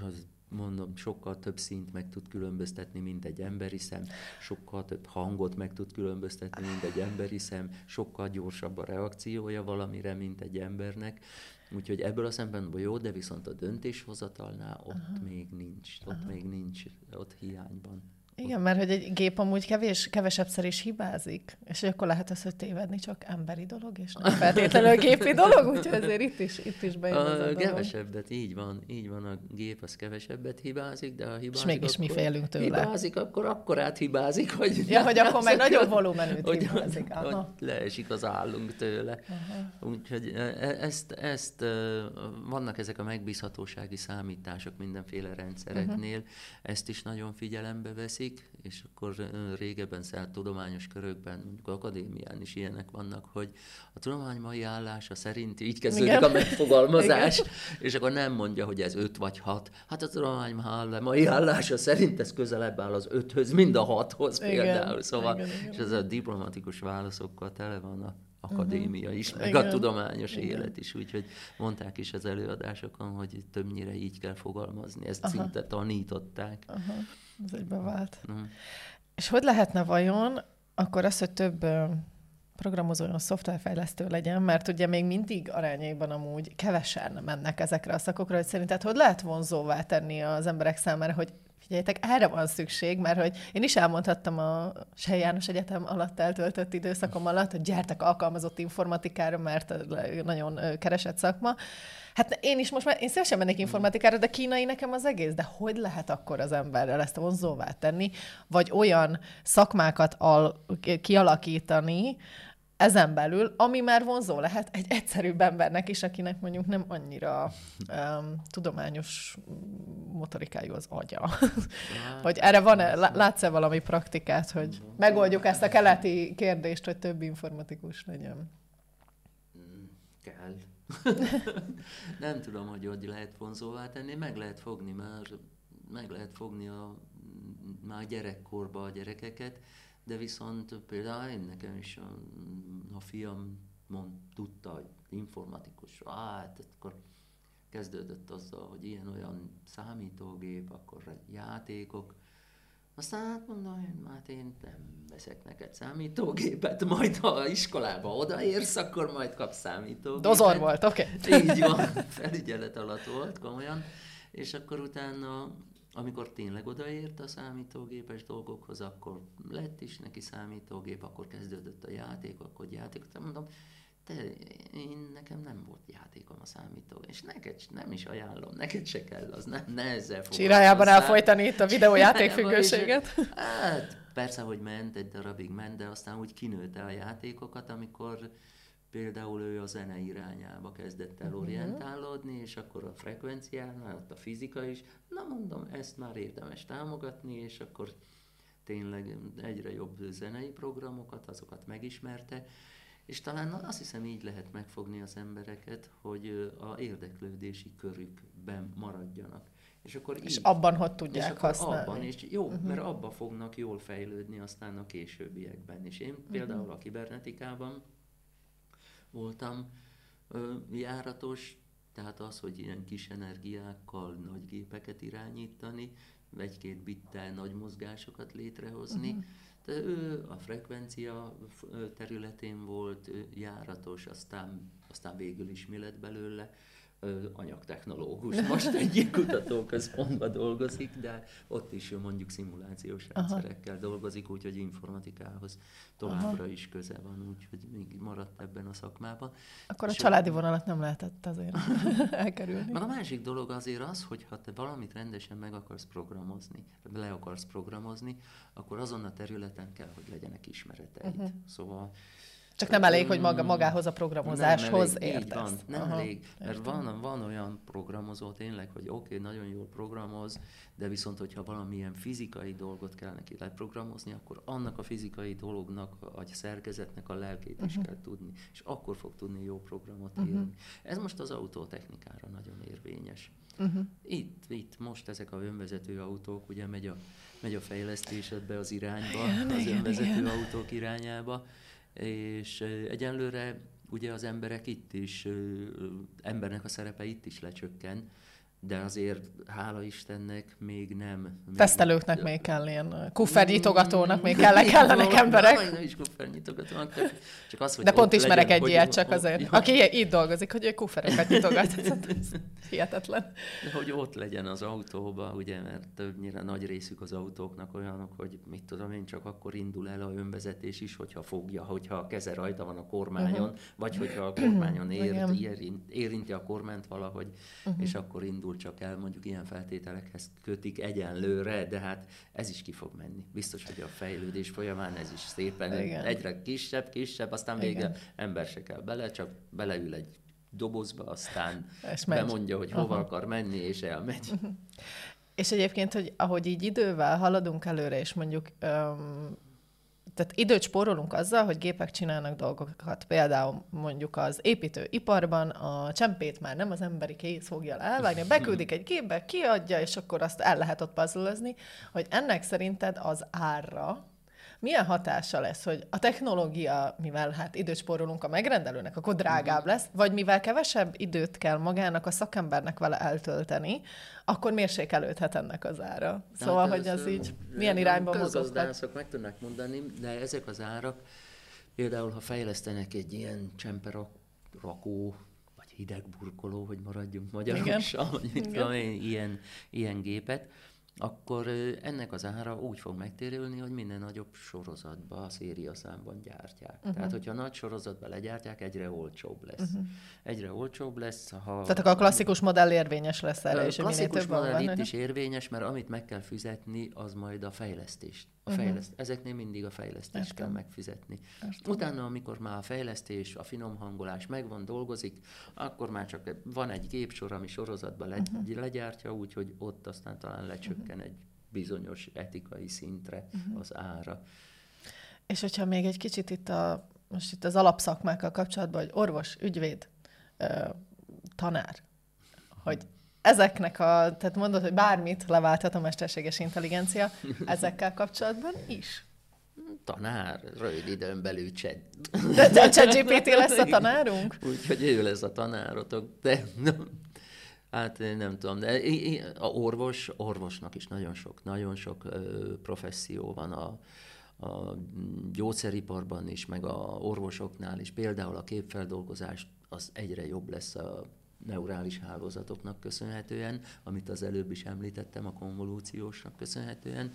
Speaker 2: az mondom, sokkal több szint meg tud különböztetni, mint egy emberi szem, sokkal több hangot meg tud különböztetni, mint egy emberi szem, sokkal gyorsabb a reakciója valamire, mint egy embernek. Úgyhogy ebből a szempontból jó, de viszont a döntéshozatalnál ott Aha. még nincs, ott Aha. még nincs, ott hiányban.
Speaker 1: Igen, mert hogy egy gép amúgy kevés, kevesebbszer is hibázik, és akkor lehet az, hogy tévedni csak emberi dolog, és nem feltétlenül gépi dolog, úgyhogy ezért itt is, itt is bejön a,
Speaker 2: a Kevesebbet, így van, így van, a gép az kevesebbet hibázik, de ha hibázik, És
Speaker 1: mégis mi félünk tőle.
Speaker 2: Hibázik, akkor akkor hibázik, hogy...
Speaker 1: Ja, hogy akkor meg nagyobb volumenűt hogy, hibázik.
Speaker 2: Aha. Hogy leesik az állunk tőle. Aha. Úgyhogy e, e, ezt, ezt, e, vannak ezek a megbízhatósági számítások mindenféle rendszereknél, uh-huh. ezt is nagyon figyelembe veszik, veszik, és akkor régebben szállt tudományos körökben, mondjuk akadémián is ilyenek vannak, hogy a tudomány mai állása szerint így kezdődik Igen. a megfogalmazás, Igen. és akkor nem mondja, hogy ez öt vagy hat. Hát a tudomány mai állása szerint ez közelebb áll az öthöz, mind a hathoz Igen. például. Szóval, Igen, Igen. és ez a diplomatikus válaszokkal tele van a akadémia is, meg Igen. a tudományos Igen. élet is, úgyhogy mondták is az előadásokon, hogy többnyire így kell fogalmazni, ezt Aha. szinte tanították.
Speaker 1: Aha. Ez egy bevált. Uh-huh. És hogy lehetne vajon akkor az, hogy több programozójon szoftverfejlesztő legyen, mert ugye még mindig arányaiban amúgy kevesen mennek ezekre a szakokra, hogy szerinted hogy lehet vonzóvá tenni az emberek számára, hogy figyeljetek, erre van szükség, mert hogy én is elmondhattam a Sej János Egyetem alatt eltöltött időszakom alatt, hogy gyertek alkalmazott informatikára, mert nagyon keresett szakma. Hát én is most már, én szívesen mennék informatikára, de kínai nekem az egész, de hogy lehet akkor az emberrel ezt vonzóvá tenni, vagy olyan szakmákat al- kialakítani, ezen belül, ami már vonzó lehet egy egyszerűbb embernek is, akinek mondjuk nem annyira um, tudományos motorikájú az agya. hogy erre van-e, látsz-e valami praktikát, hogy megoldjuk ezt a keleti kérdést, hogy több informatikus legyen?
Speaker 2: Kell. nem tudom, hogy hogy lehet vonzóvá tenni, meg lehet fogni már, meg lehet fogni a, már gyerekkorba a gyerekeket, de viszont például én nekem is a, a fiam mond, tudta, hogy informatikus, hát akkor kezdődött azzal, hogy ilyen-olyan számítógép, akkor játékok, aztán hát mondom, hogy hát én nem veszek neked számítógépet, majd ha iskolába odaérsz, akkor majd kapsz számítógépet.
Speaker 1: Dozor volt, oké.
Speaker 2: Okay. Így van, felügyelet alatt volt, komolyan. És akkor utána amikor tényleg odaért a számítógépes dolgokhoz, akkor lett is neki számítógép, akkor kezdődött a játék, akkor játék. Mondom, te, én, nekem nem volt játékom a számítógép, és neked nem is ajánlom, neked se kell, az ne, ne ezzel
Speaker 1: Csirájában elfolytani itt a videójáték függőséget?
Speaker 2: Hát persze, hogy ment, egy darabig ment, de aztán úgy kinőtte a játékokat, amikor például ő a zene irányába kezdett el mhm. orientálódni, és akkor a frekvenciánál, ott a fizika is, na mondom, ezt már érdemes támogatni, és akkor tényleg egyre jobb zenei programokat, azokat megismerte, és talán azt hiszem így lehet megfogni az embereket, hogy a érdeklődési körükben maradjanak. És, akkor
Speaker 1: és
Speaker 2: így,
Speaker 1: abban hogy tudják és használni.
Speaker 2: Abban, és jó, uh-huh. mert abba fognak jól fejlődni aztán a későbbiekben. És én uh-huh. például a kibernetikában voltam ö, járatos, tehát az, hogy ilyen kis energiákkal nagy gépeket irányítani, egy-két bittel nagy mozgásokat létrehozni. Uh-huh. De ő a frekvencia területén volt járatos, aztán, aztán végül is mi lett belőle. Anyagtechnológus. Most egy kutatóközpontban dolgozik, de ott is mondjuk szimulációs rendszerekkel Aha. dolgozik, úgyhogy informatikához továbbra Aha. is köze van, úgyhogy még maradt ebben a szakmában.
Speaker 1: Akkor És a családi vonalat nem lehetett azért elkerülni.
Speaker 2: Meg a másik dolog azért az, hogy ha te valamit rendesen meg akarsz programozni, le akarsz programozni, akkor azon a területen kell, hogy legyenek ismereteid. Uh-huh. Szóval
Speaker 1: csak nem elég, hogy maga, magához a programozáshoz nem elég, értesz.
Speaker 2: Van, nem Aha, elég, mert van, van olyan programozó tényleg, hogy oké, okay, nagyon jól programoz, de viszont, hogyha valamilyen fizikai dolgot kell neki leprogramozni, akkor annak a fizikai dolognak, a szerkezetnek a lelkét is uh-huh. kell tudni, és akkor fog tudni jó programot uh-huh. írni. Ez most az autótechnikára nagyon érvényes. Uh-huh. Itt, itt most ezek a önvezető autók, ugye megy a, megy a fejlesztés ebbe az irányba, igen, az igen, önvezető igen. autók irányába, és egyenlőre ugye az emberek itt is, embernek a szerepe itt is lecsökken, de azért hála Istennek még nem. Még
Speaker 1: Tesztelőknek még kell ilyen kuffernyitogatónak még kell, kellenek emberek.
Speaker 2: Nem, nem is kuffernyitogatónak, csak az, hogy
Speaker 1: De pont ismerek legyen, egy ilyet csak azért, hogy, aki így dolgozik, hogy ő kuffereket nyitogat. Hihetetlen.
Speaker 2: De hogy ott legyen az autóba, ugye, mert többnyire nagy részük az autóknak olyanok, hogy mit tudom én, csak akkor indul el a önvezetés is, hogyha fogja, hogyha a keze rajta van a kormányon, uh-huh. vagy hogyha a kormányon ér, érint, érinti a kormányt valahogy, uh-huh. és akkor indul csak el, mondjuk ilyen feltételekhez kötik egyenlőre, de hát ez is ki fog menni. Biztos, hogy a fejlődés folyamán ez is szépen Igen. egyre kisebb, kisebb, aztán vége ember se kell bele, csak beleül egy dobozba, aztán és bemondja, hogy hova Aha. akar menni, és elmegy.
Speaker 1: És egyébként, hogy ahogy így idővel haladunk előre, és mondjuk um, tehát időt spórolunk azzal, hogy gépek csinálnak dolgokat. Például mondjuk az építőiparban a csempét már nem az emberi kéz fogja elvágni, beküldik egy gépbe, kiadja, és akkor azt el lehet ott puzzlezni, hogy ennek szerinted az árra, milyen hatása lesz, hogy a technológia, mivel hát időt spórolunk a megrendelőnek, akkor drágább mhm. lesz, vagy mivel kevesebb időt kell magának a szakembernek vele eltölteni, akkor mérsékelődhet ennek az ára. Szóval, hát hogy ez így milyen irányba mozoghat.
Speaker 2: meg tudnak mondani, de ezek az árak, például ha fejlesztenek egy ilyen csemperakó, vagy hidegburkoló, hogy maradjunk magyarosan, vagy mit tudom én, ilyen, ilyen gépet, akkor ennek az ára úgy fog megtérülni, hogy minden nagyobb sorozatba, a szériaszámban gyártják. Uh-huh. Tehát, hogyha nagy sorozatba legyártják, egyre olcsóbb lesz. Uh-huh. Egyre olcsóbb lesz, ha...
Speaker 1: Tehát akkor a klasszikus modell érvényes lesz erre, és minél több
Speaker 2: modell van. itt is érvényes, mert amit meg kell fizetni, az majd a fejlesztést a uh-huh. fejleszt, ezeknél mindig a fejlesztést Értem. kell megfizetni. Értem. Utána, amikor már a fejlesztés, a finom hangolás megvan, dolgozik, akkor már csak van egy gépsor, ami sorozatban le, uh-huh. legyártja, úgyhogy ott aztán talán lecsökken uh-huh. egy bizonyos etikai szintre uh-huh. az ára.
Speaker 1: És hogyha még egy kicsit itt, a, most itt az alapszakmákkal kapcsolatban, hogy orvos, ügyvéd, tanár, hogy ezeknek a, tehát mondod, hogy bármit leválthat a mesterséges intelligencia, ezekkel kapcsolatban is?
Speaker 2: Tanár, rövid időn belül chat.
Speaker 1: De ChatGPT lesz a tanárunk?
Speaker 2: Úgyhogy ő lesz a tanárotok, de nem, hát nem tudom, de a orvos, orvosnak is nagyon sok, nagyon sok professzió van a, a gyógyszeriparban is, meg a orvosoknál is. Például a képfeldolgozás az egyre jobb lesz a neurális hálózatoknak köszönhetően, amit az előbb is említettem, a konvolúciósnak köszönhetően,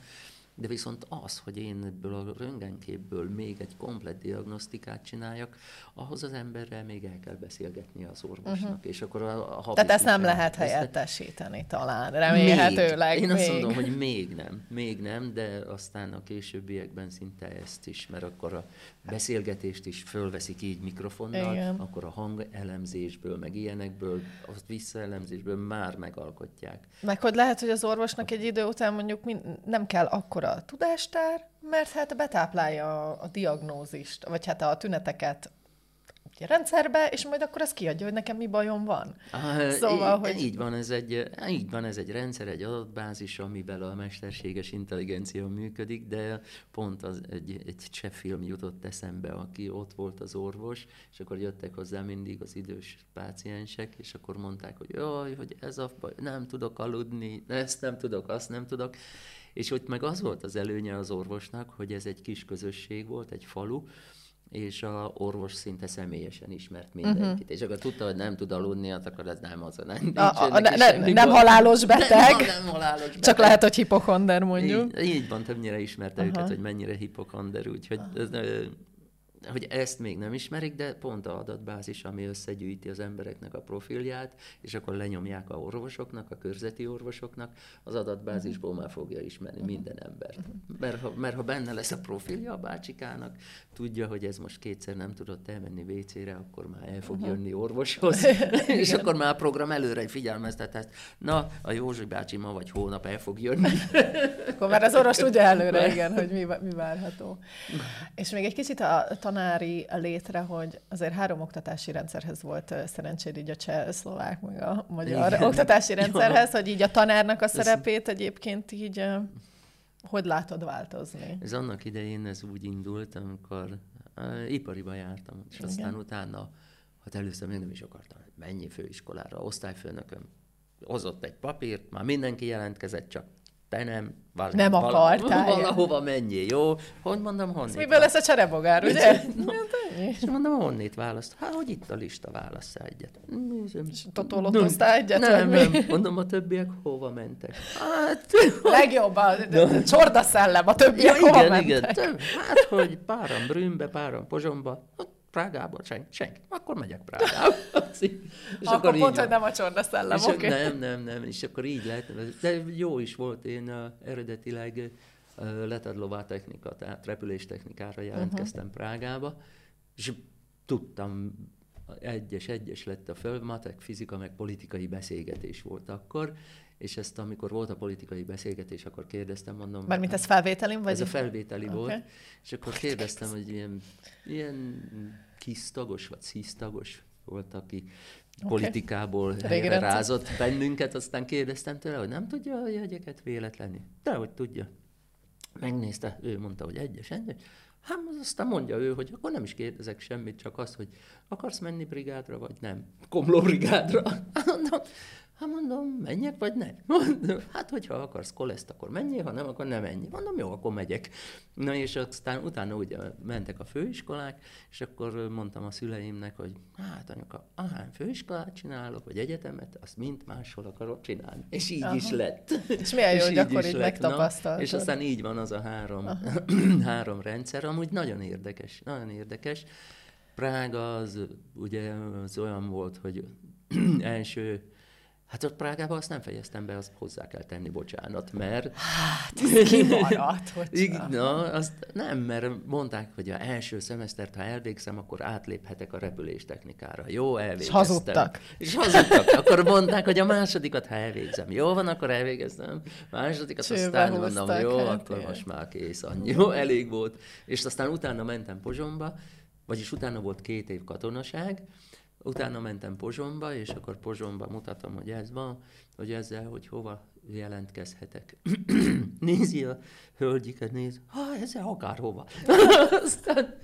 Speaker 2: de viszont az, hogy én ebből a röntgenképből még egy komplet diagnosztikát csináljak, ahhoz az emberrel még el kell beszélgetni az orvosnak. Uh-huh. És akkor a, a
Speaker 1: Tehát ezt nem lehet helyettesíteni talán, remélhetőleg.
Speaker 2: Még. Én még. azt mondom, hogy még nem, még nem, de aztán a későbbiekben szinte ezt is, mert akkor a beszélgetést is fölveszik így mikrofonnal, Igen. akkor a hangelemzésből, meg ilyenekből, a visszaelemzésből már megalkotják.
Speaker 1: Meg hogy lehet, hogy az orvosnak egy idő után mondjuk nem kell akkora a tudástár, mert hát betáplálja a diagnózist, vagy hát a tüneteket a rendszerbe, és majd akkor az kiadja, hogy nekem mi bajom van.
Speaker 2: Ah, szóval, így, hogy... így, van ez egy, így van ez egy rendszer, egy adatbázis, amiben a mesterséges intelligencia működik, de pont az, egy, egy cseh film jutott eszembe, aki ott volt az orvos, és akkor jöttek hozzá mindig az idős páciensek, és akkor mondták, hogy jaj, hogy ez a baj, nem tudok aludni, ezt nem tudok, azt nem tudok, és ott meg az volt az előnye az orvosnak, hogy ez egy kis közösség volt, egy falu, és a orvos szinte személyesen ismert mindenkit. Uh-huh. És akkor tudta, hogy nem tud aludni, hát akkor ez nem az, nem, a,
Speaker 1: a, a, ne, nem, nem halálos beteg,
Speaker 2: nem, nem halálos beteg.
Speaker 1: csak lehet, hogy hipochonder mondjuk.
Speaker 2: Így, így van, többnyire ismerte uh-huh. őket, hogy mennyire hipochonder, úgyhogy uh-huh. ez, hogy ezt még nem ismerik, de pont a adatbázis, ami összegyűjti az embereknek a profilját, és akkor lenyomják a orvosoknak, a körzeti orvosoknak, az adatbázisból már fogja ismerni minden ember. Mert ha, mert ha benne lesz a profilja a bácsikának, tudja, hogy ez most kétszer nem tudott elmenni WC-re, akkor már el fog jönni orvoshoz, és akkor már a program előre figyelmeztet ezt. Na, a Józsi bácsi ma vagy hónap el fog jönni.
Speaker 1: akkor már az orvos tudja előre, igen, hogy mi, mi várható. És még egy kicsit a tanári létre, hogy azért három oktatási rendszerhez volt szerencséd így a cseh, szlovák, meg a magyar Igen. oktatási rendszerhez, hogy így a tanárnak a szerepét egyébként így hogy látod változni?
Speaker 2: Ez annak idején ez úgy indult, amikor uh, ipariba jártam, és Igen. aztán utána, hát először még nem is akartam, mennyi főiskolára, osztályfőnököm hozott egy papírt, már mindenki jelentkezett, csak te nem.
Speaker 1: Val- nem akartál.
Speaker 2: Val- valahova menjél, jó? Hogy mondom, honnét?
Speaker 1: Miből lesz a cserebogár, ugye?
Speaker 2: no, és mondom, honnét választ? Hát, hogy itt a lista válasz egyet.
Speaker 1: És totolotoztál egyet?
Speaker 2: Nem, nem. Mondom, a többiek hova mentek?
Speaker 1: Hát... Legjobb a no. csorda szellem, a többiek ja, hova
Speaker 2: igen,
Speaker 1: mentek?
Speaker 2: Igen. Hát, hogy páran Brünnbe, páran Pozsomba, Prágába? Senki. senki. Akkor megyek Prágába.
Speaker 1: és akkor, akkor pont, hogy nem a csorda szellem,
Speaker 2: oké. Okay. Nem, nem, nem, és akkor így lehet. De jó is volt, én uh, eredetileg uh, letadlová technika, tehát repüléstechnikára jelentkeztem uh-huh. Prágába, és tudtam, egyes-egyes lett a föld, matek, fizika, meg politikai beszélgetés volt akkor, és ezt amikor volt a politikai beszélgetés, akkor kérdeztem, mondom...
Speaker 1: Mármint ez felvételin? Vagy?
Speaker 2: Ez a felvételi okay. volt, és akkor kérdeztem, hogy ilyen, ilyen kisztagos vagy szíztagos volt, aki okay. politikából rázott bennünket, aztán kérdeztem tőle, hogy nem tudja a jegyeket véletlenül. De hogy tudja. Megnézte, ő mondta, hogy egyes, egyes. Hát aztán mondja ő, hogy akkor nem is kérdezek semmit, csak azt, hogy akarsz menni brigádra, vagy nem. Komló brigádra. Hát mondom, menjek vagy ne? Mondom, hát hogyha akarsz koleszt, akkor menjél, ha nem, akkor nem menj. Mondom, jó, akkor megyek. Na és aztán utána ugye mentek a főiskolák, és akkor mondtam a szüleimnek, hogy hát anyuka, ahány főiskolát csinálok, vagy egyetemet, azt mind máshol akarok csinálni. És így Aha. is lett.
Speaker 1: És milyen jó, hogy akkor így megtapasztaltad.
Speaker 2: És aztán így van az a három, három rendszer, amúgy nagyon érdekes, nagyon érdekes. Prága az ugye az olyan volt, hogy első Hát ott Prágában azt nem fejeztem be, azt hozzá kell tenni, bocsánat, mert...
Speaker 1: Hát, ez kimaradt, hogy
Speaker 2: Na, azt nem, mert mondták, hogy a első szemesztert, ha elvégzem, akkor átléphetek a repüléstechnikára. Jó, elvégeztem. És
Speaker 1: hazudtak.
Speaker 2: És hazudtak. Akkor mondták, hogy a másodikat, ha elvégzem. Jó van, akkor elvégeztem. Másodikat, Csőbe aztán mondom, jó, hát akkor ilyen. most már kész, annyi. Jó, elég volt. És aztán utána mentem Pozsomba, vagyis utána volt két év katonaság, Utána mentem Pozsomba, és akkor Pozsomba mutatom, hogy ez van, hogy ezzel, hogy hova jelentkezhetek. Nézi a hölgyiket, néz, ha ezzel akárhova. aztán,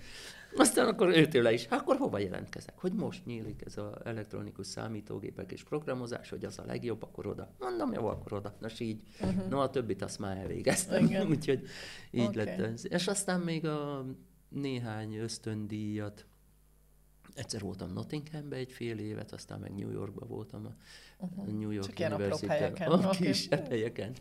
Speaker 2: aztán akkor őtőle is, akkor hova jelentkezek? Hogy most nyílik ez az elektronikus számítógépek és programozás, hogy az a legjobb, akkor oda. Mondom, jó, akkor oda. Nos így, uh-huh. no a többit azt már elvégeztem. Úgyhogy így okay. lett ez. És aztán még a néhány ösztöndíjat Egyszer voltam Nottinghambe egy fél évet, aztán meg New Yorkba voltam a uh-huh. New York
Speaker 1: Csak University. helyeken.
Speaker 2: A okay. helyeken.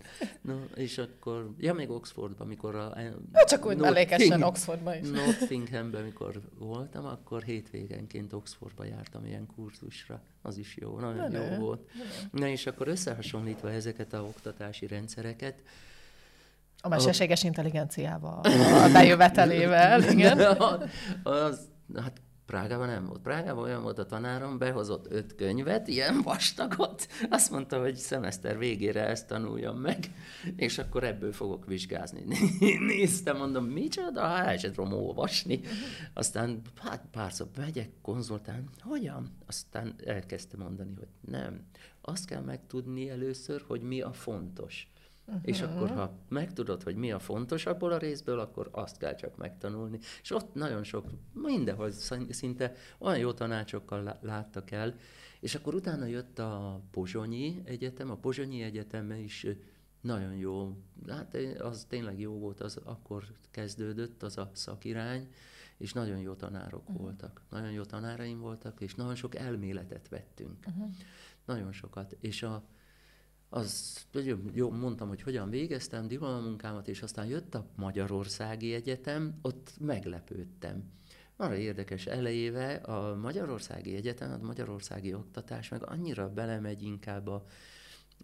Speaker 2: No, és akkor, ja, még Oxfordban, mikor a...
Speaker 1: Ja, csak úgy mellékesen Oxfordban is.
Speaker 2: Nottinghamben, mikor voltam, akkor hétvégenként Oxfordba jártam ilyen kurzusra. Az is jó, nagyon ne, jó ne. volt. Ne. Na és akkor összehasonlítva ezeket a oktatási rendszereket,
Speaker 1: a mesterséges intelligenciával, a bejövetelével, igen.
Speaker 2: az, hát Prágában nem volt. Prágában olyan volt a tanárom, behozott öt könyvet, ilyen vastagot, azt mondta, hogy szemeszter végére ezt tanuljam meg, és akkor ebből fogok vizsgázni. Néztem, mondom, micsoda, hát el tudom olvasni. Aztán hát párszor megyek, konzultálni, hogyan? Aztán elkezdte mondani, hogy nem. Azt kell megtudni először, hogy mi a fontos. Uh-huh. És akkor, ha megtudod, hogy mi a fontos abból a részből, akkor azt kell csak megtanulni. És ott nagyon sok, mindenhol szinte olyan jó tanácsokkal láttak el, és akkor utána jött a Pozsonyi Egyetem, a Pozsonyi Egyetem is nagyon jó, hát az tényleg jó volt, az akkor kezdődött az a szakirány, és nagyon jó tanárok uh-huh. voltak. Nagyon jó tanáraim voltak, és nagyon sok elméletet vettünk. Uh-huh. Nagyon sokat. És a, az, jó, mondtam, hogy hogyan végeztem diplomamunkámat, és aztán jött a Magyarországi Egyetem, ott meglepődtem. Arra érdekes elejéve a Magyarországi Egyetem, a Magyarországi Oktatás meg annyira belemegy inkább a,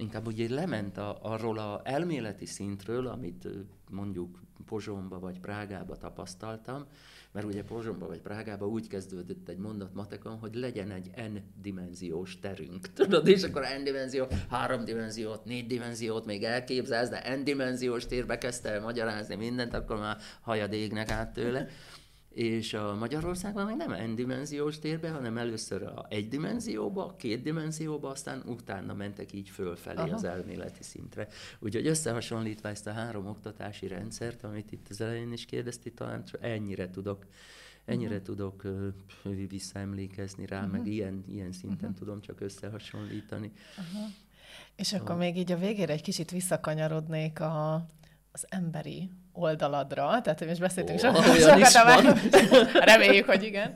Speaker 2: inkább ugye lement a, arról a elméleti szintről, amit mondjuk Pozsomba vagy Prágába tapasztaltam, mert ugye Pozsomba vagy Prágába úgy kezdődött egy mondat matekon, hogy legyen egy n-dimenziós terünk. Tudod, és akkor n-dimenzió, négy dimenziót még elképzelsz, de n-dimenziós térbe kezdte el magyarázni mindent, akkor már hajad égnek át tőle. És a Magyarországban meg nem n-dimenziós térbe, hanem először a egy dimenzióba, két dimenzióba, aztán utána mentek így fölfelé Aha. az elméleti szintre. Úgyhogy összehasonlítva ezt a három oktatási rendszert, amit itt az elején is kérdezti, talán ennyire tudok ennyire uh-huh. tudok uh, visszaemlékezni rá, uh-huh. meg ilyen, ilyen szinten uh-huh. tudom csak összehasonlítani. Uh-huh.
Speaker 1: És akkor a... még így a végére egy kicsit visszakanyarodnék a, az emberi oldaladra, tehát most beszéltünk oh, sokat, sokat reméljük, hogy igen,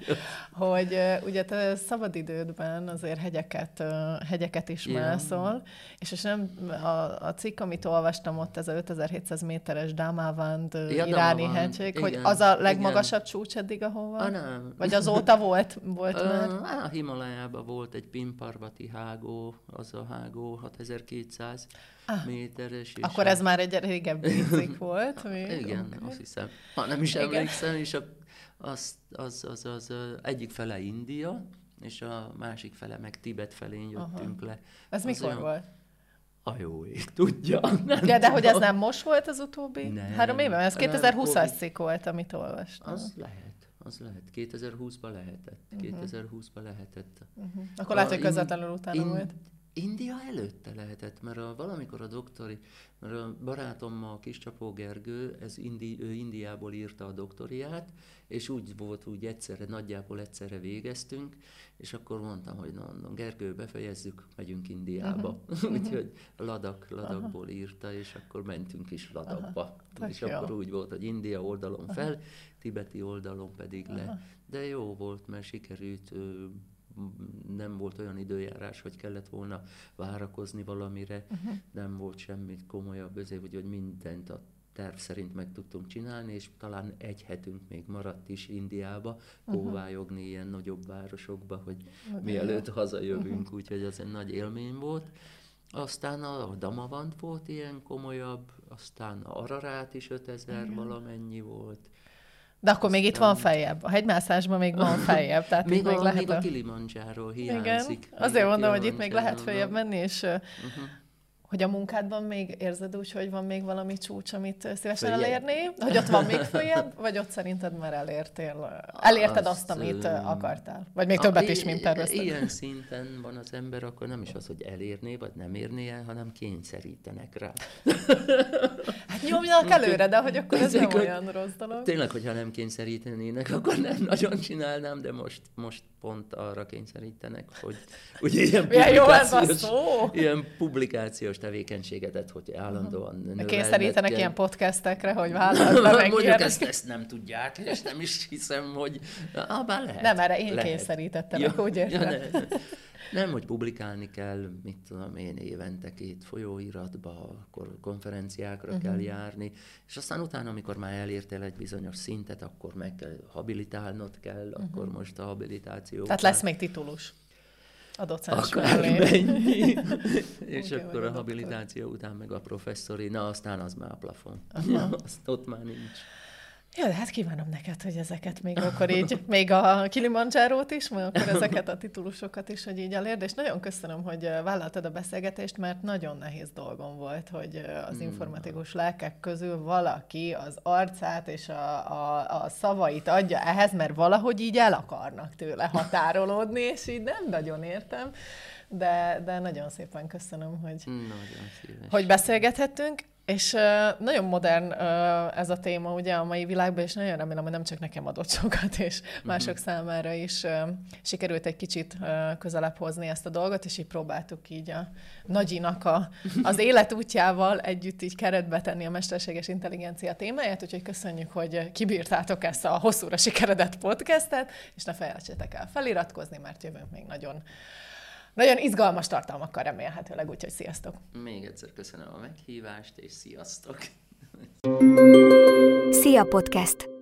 Speaker 1: hogy ugye te szabadidődben azért hegyeket, hegyeket is yeah. mászol, és, és nem a, a cikk, amit olvastam ott, ez a 5700 méteres Damavand ja, iráni Damavand. hegység, hogy az a legmagasabb igen. csúcs eddig, ahova? Ah, nem. Vagy azóta volt, volt uh, már?
Speaker 2: A Himalajában volt egy Pimparvati hágó, az a hágó 6200 ah, méteres. És
Speaker 1: akkor ez már egy régebbi cikk volt?
Speaker 2: Mi? Igen, okay. azt hiszem. Ha nem is Igen. emlékszem, és a, az, az, az, az, az egyik fele India, és a másik fele meg Tibet felé jöttünk Aha. le.
Speaker 1: Ez az mikor olyan, volt?
Speaker 2: A jó ég, tudja.
Speaker 1: Nem ja, de hogy ez nem most volt az utóbbi nem, három éve? Ez 2020-as cikk volt, amit olvastam.
Speaker 2: Az lehet, az lehet. 2020-ban lehetett. Uh-huh. 2020-ban lehetett.
Speaker 1: Uh-huh. Akkor lehet, hogy közvetlenül utána in, volt.
Speaker 2: India előtte lehetett, mert a, valamikor a doktori, mert a barátommal, Kiscsapó Gergő, ez Indi, ő Indiából írta a doktoriát, és úgy volt, úgy egyszerre, nagyjából egyszerre végeztünk, és akkor mondtam, hogy na, na Gergő, befejezzük, megyünk Indiába. Uh-huh. Úgyhogy Ladak, Ladakból írta, és akkor mentünk is Ladakba. Uh-huh. És jó. akkor úgy volt, hogy India oldalon fel, uh-huh. tibeti oldalon pedig uh-huh. le. De jó volt, mert sikerült nem volt olyan időjárás, hogy kellett volna várakozni valamire, uh-huh. nem volt semmi komolyabb, ezért, hogy, hogy mindent a terv szerint meg tudtunk csinálni, és talán egy hetünk még maradt is Indiába, uh-huh. kóvályogni ilyen nagyobb városokba, hogy uh-huh. mielőtt hazajövünk, uh-huh. úgyhogy az egy nagy élmény volt. Aztán a Damavand volt ilyen komolyabb, aztán a Ararát is 5000 uh-huh. valamennyi volt,
Speaker 1: de akkor még itt van feljebb. A hegymászásban még van feljebb. Tehát
Speaker 2: még,
Speaker 1: még
Speaker 2: a, lehet még a, Kilimanjaro hiányzik.
Speaker 1: Igen, azért mondom, hogy itt még lehet feljebb menni, és uh-huh. Hogy a munkádban még érzed úgy, hogy van még valami csúcs, amit szívesen följebb. elérni? Hogy ott van még följebb, vagy ott szerinted már elértél? Elérted azt, azt amit akartál? Vagy még többet is, mint tervezted?
Speaker 2: Ilyen szinten van az ember, akkor nem is az, hogy elérné, vagy nem érné el, hanem kényszerítenek rá.
Speaker 1: Hát nyomjanak előre, de hogy akkor ez nem olyan rossz dolog.
Speaker 2: Tényleg, hogyha nem kényszerítenének, akkor nem nagyon csinálnám, de most, most pont arra kényszerítenek, hogy ugye ilyen
Speaker 1: publikációs, a
Speaker 2: ilyen publikációs tevékenységet, hogy állandóan
Speaker 1: növelnek. Kényszerítenek kell. ilyen podcastekre, hogy vállalatban
Speaker 2: Mondjuk ezt, ezt nem tudják, és nem is hiszem, hogy ah, bár lehet.
Speaker 1: Nem, erre én lehet. kényszerítettem, ja, úgy értem. Ja, ne.
Speaker 2: Nem, hogy publikálni kell, mit tudom én, évente két folyóiratba, akkor konferenciákra uh-huh. kell járni, és aztán utána, amikor már elértél egy bizonyos szintet, akkor meg kell habilitálnod kell, uh-huh. akkor most a habilitáció.
Speaker 1: Tehát lesz még titulus a docens
Speaker 2: Akár mennyi. és okay, akkor a habilitáció után meg a professzori, na aztán az már a plafon. Azt ott már nincs.
Speaker 1: Ja, de hát kívánom neked, hogy ezeket még akkor így, még a Kilimanjárót is, majd akkor ezeket a titulusokat is, hogy így elérd, és nagyon köszönöm, hogy vállaltad a beszélgetést, mert nagyon nehéz dolgom volt, hogy az hmm. informatikus lelkek közül valaki az arcát és a, a, a szavait adja ehhez, mert valahogy így el akarnak tőle határolódni, és így nem nagyon értem de, de nagyon szépen köszönöm, hogy,
Speaker 2: Nagyon szíves.
Speaker 1: hogy beszélgethettünk. És uh, nagyon modern uh, ez a téma ugye a mai világban, és nagyon remélem, hogy nem csak nekem adott sokat, és mások uh-huh. számára is uh, sikerült egy kicsit uh, közelebb hozni ezt a dolgot, és így próbáltuk így a nagyinak a, az életútjával együtt így keretbe tenni a mesterséges intelligencia témáját, úgyhogy köszönjük, hogy kibírtátok ezt a hosszúra sikeredett podcastet, és ne felejtsétek el feliratkozni, mert jövünk még nagyon nagyon izgalmas tartalmakkal remélhetőleg, úgyhogy sziasztok!
Speaker 2: Még egyszer köszönöm a meghívást, és sziasztok!
Speaker 3: Szia Podcast!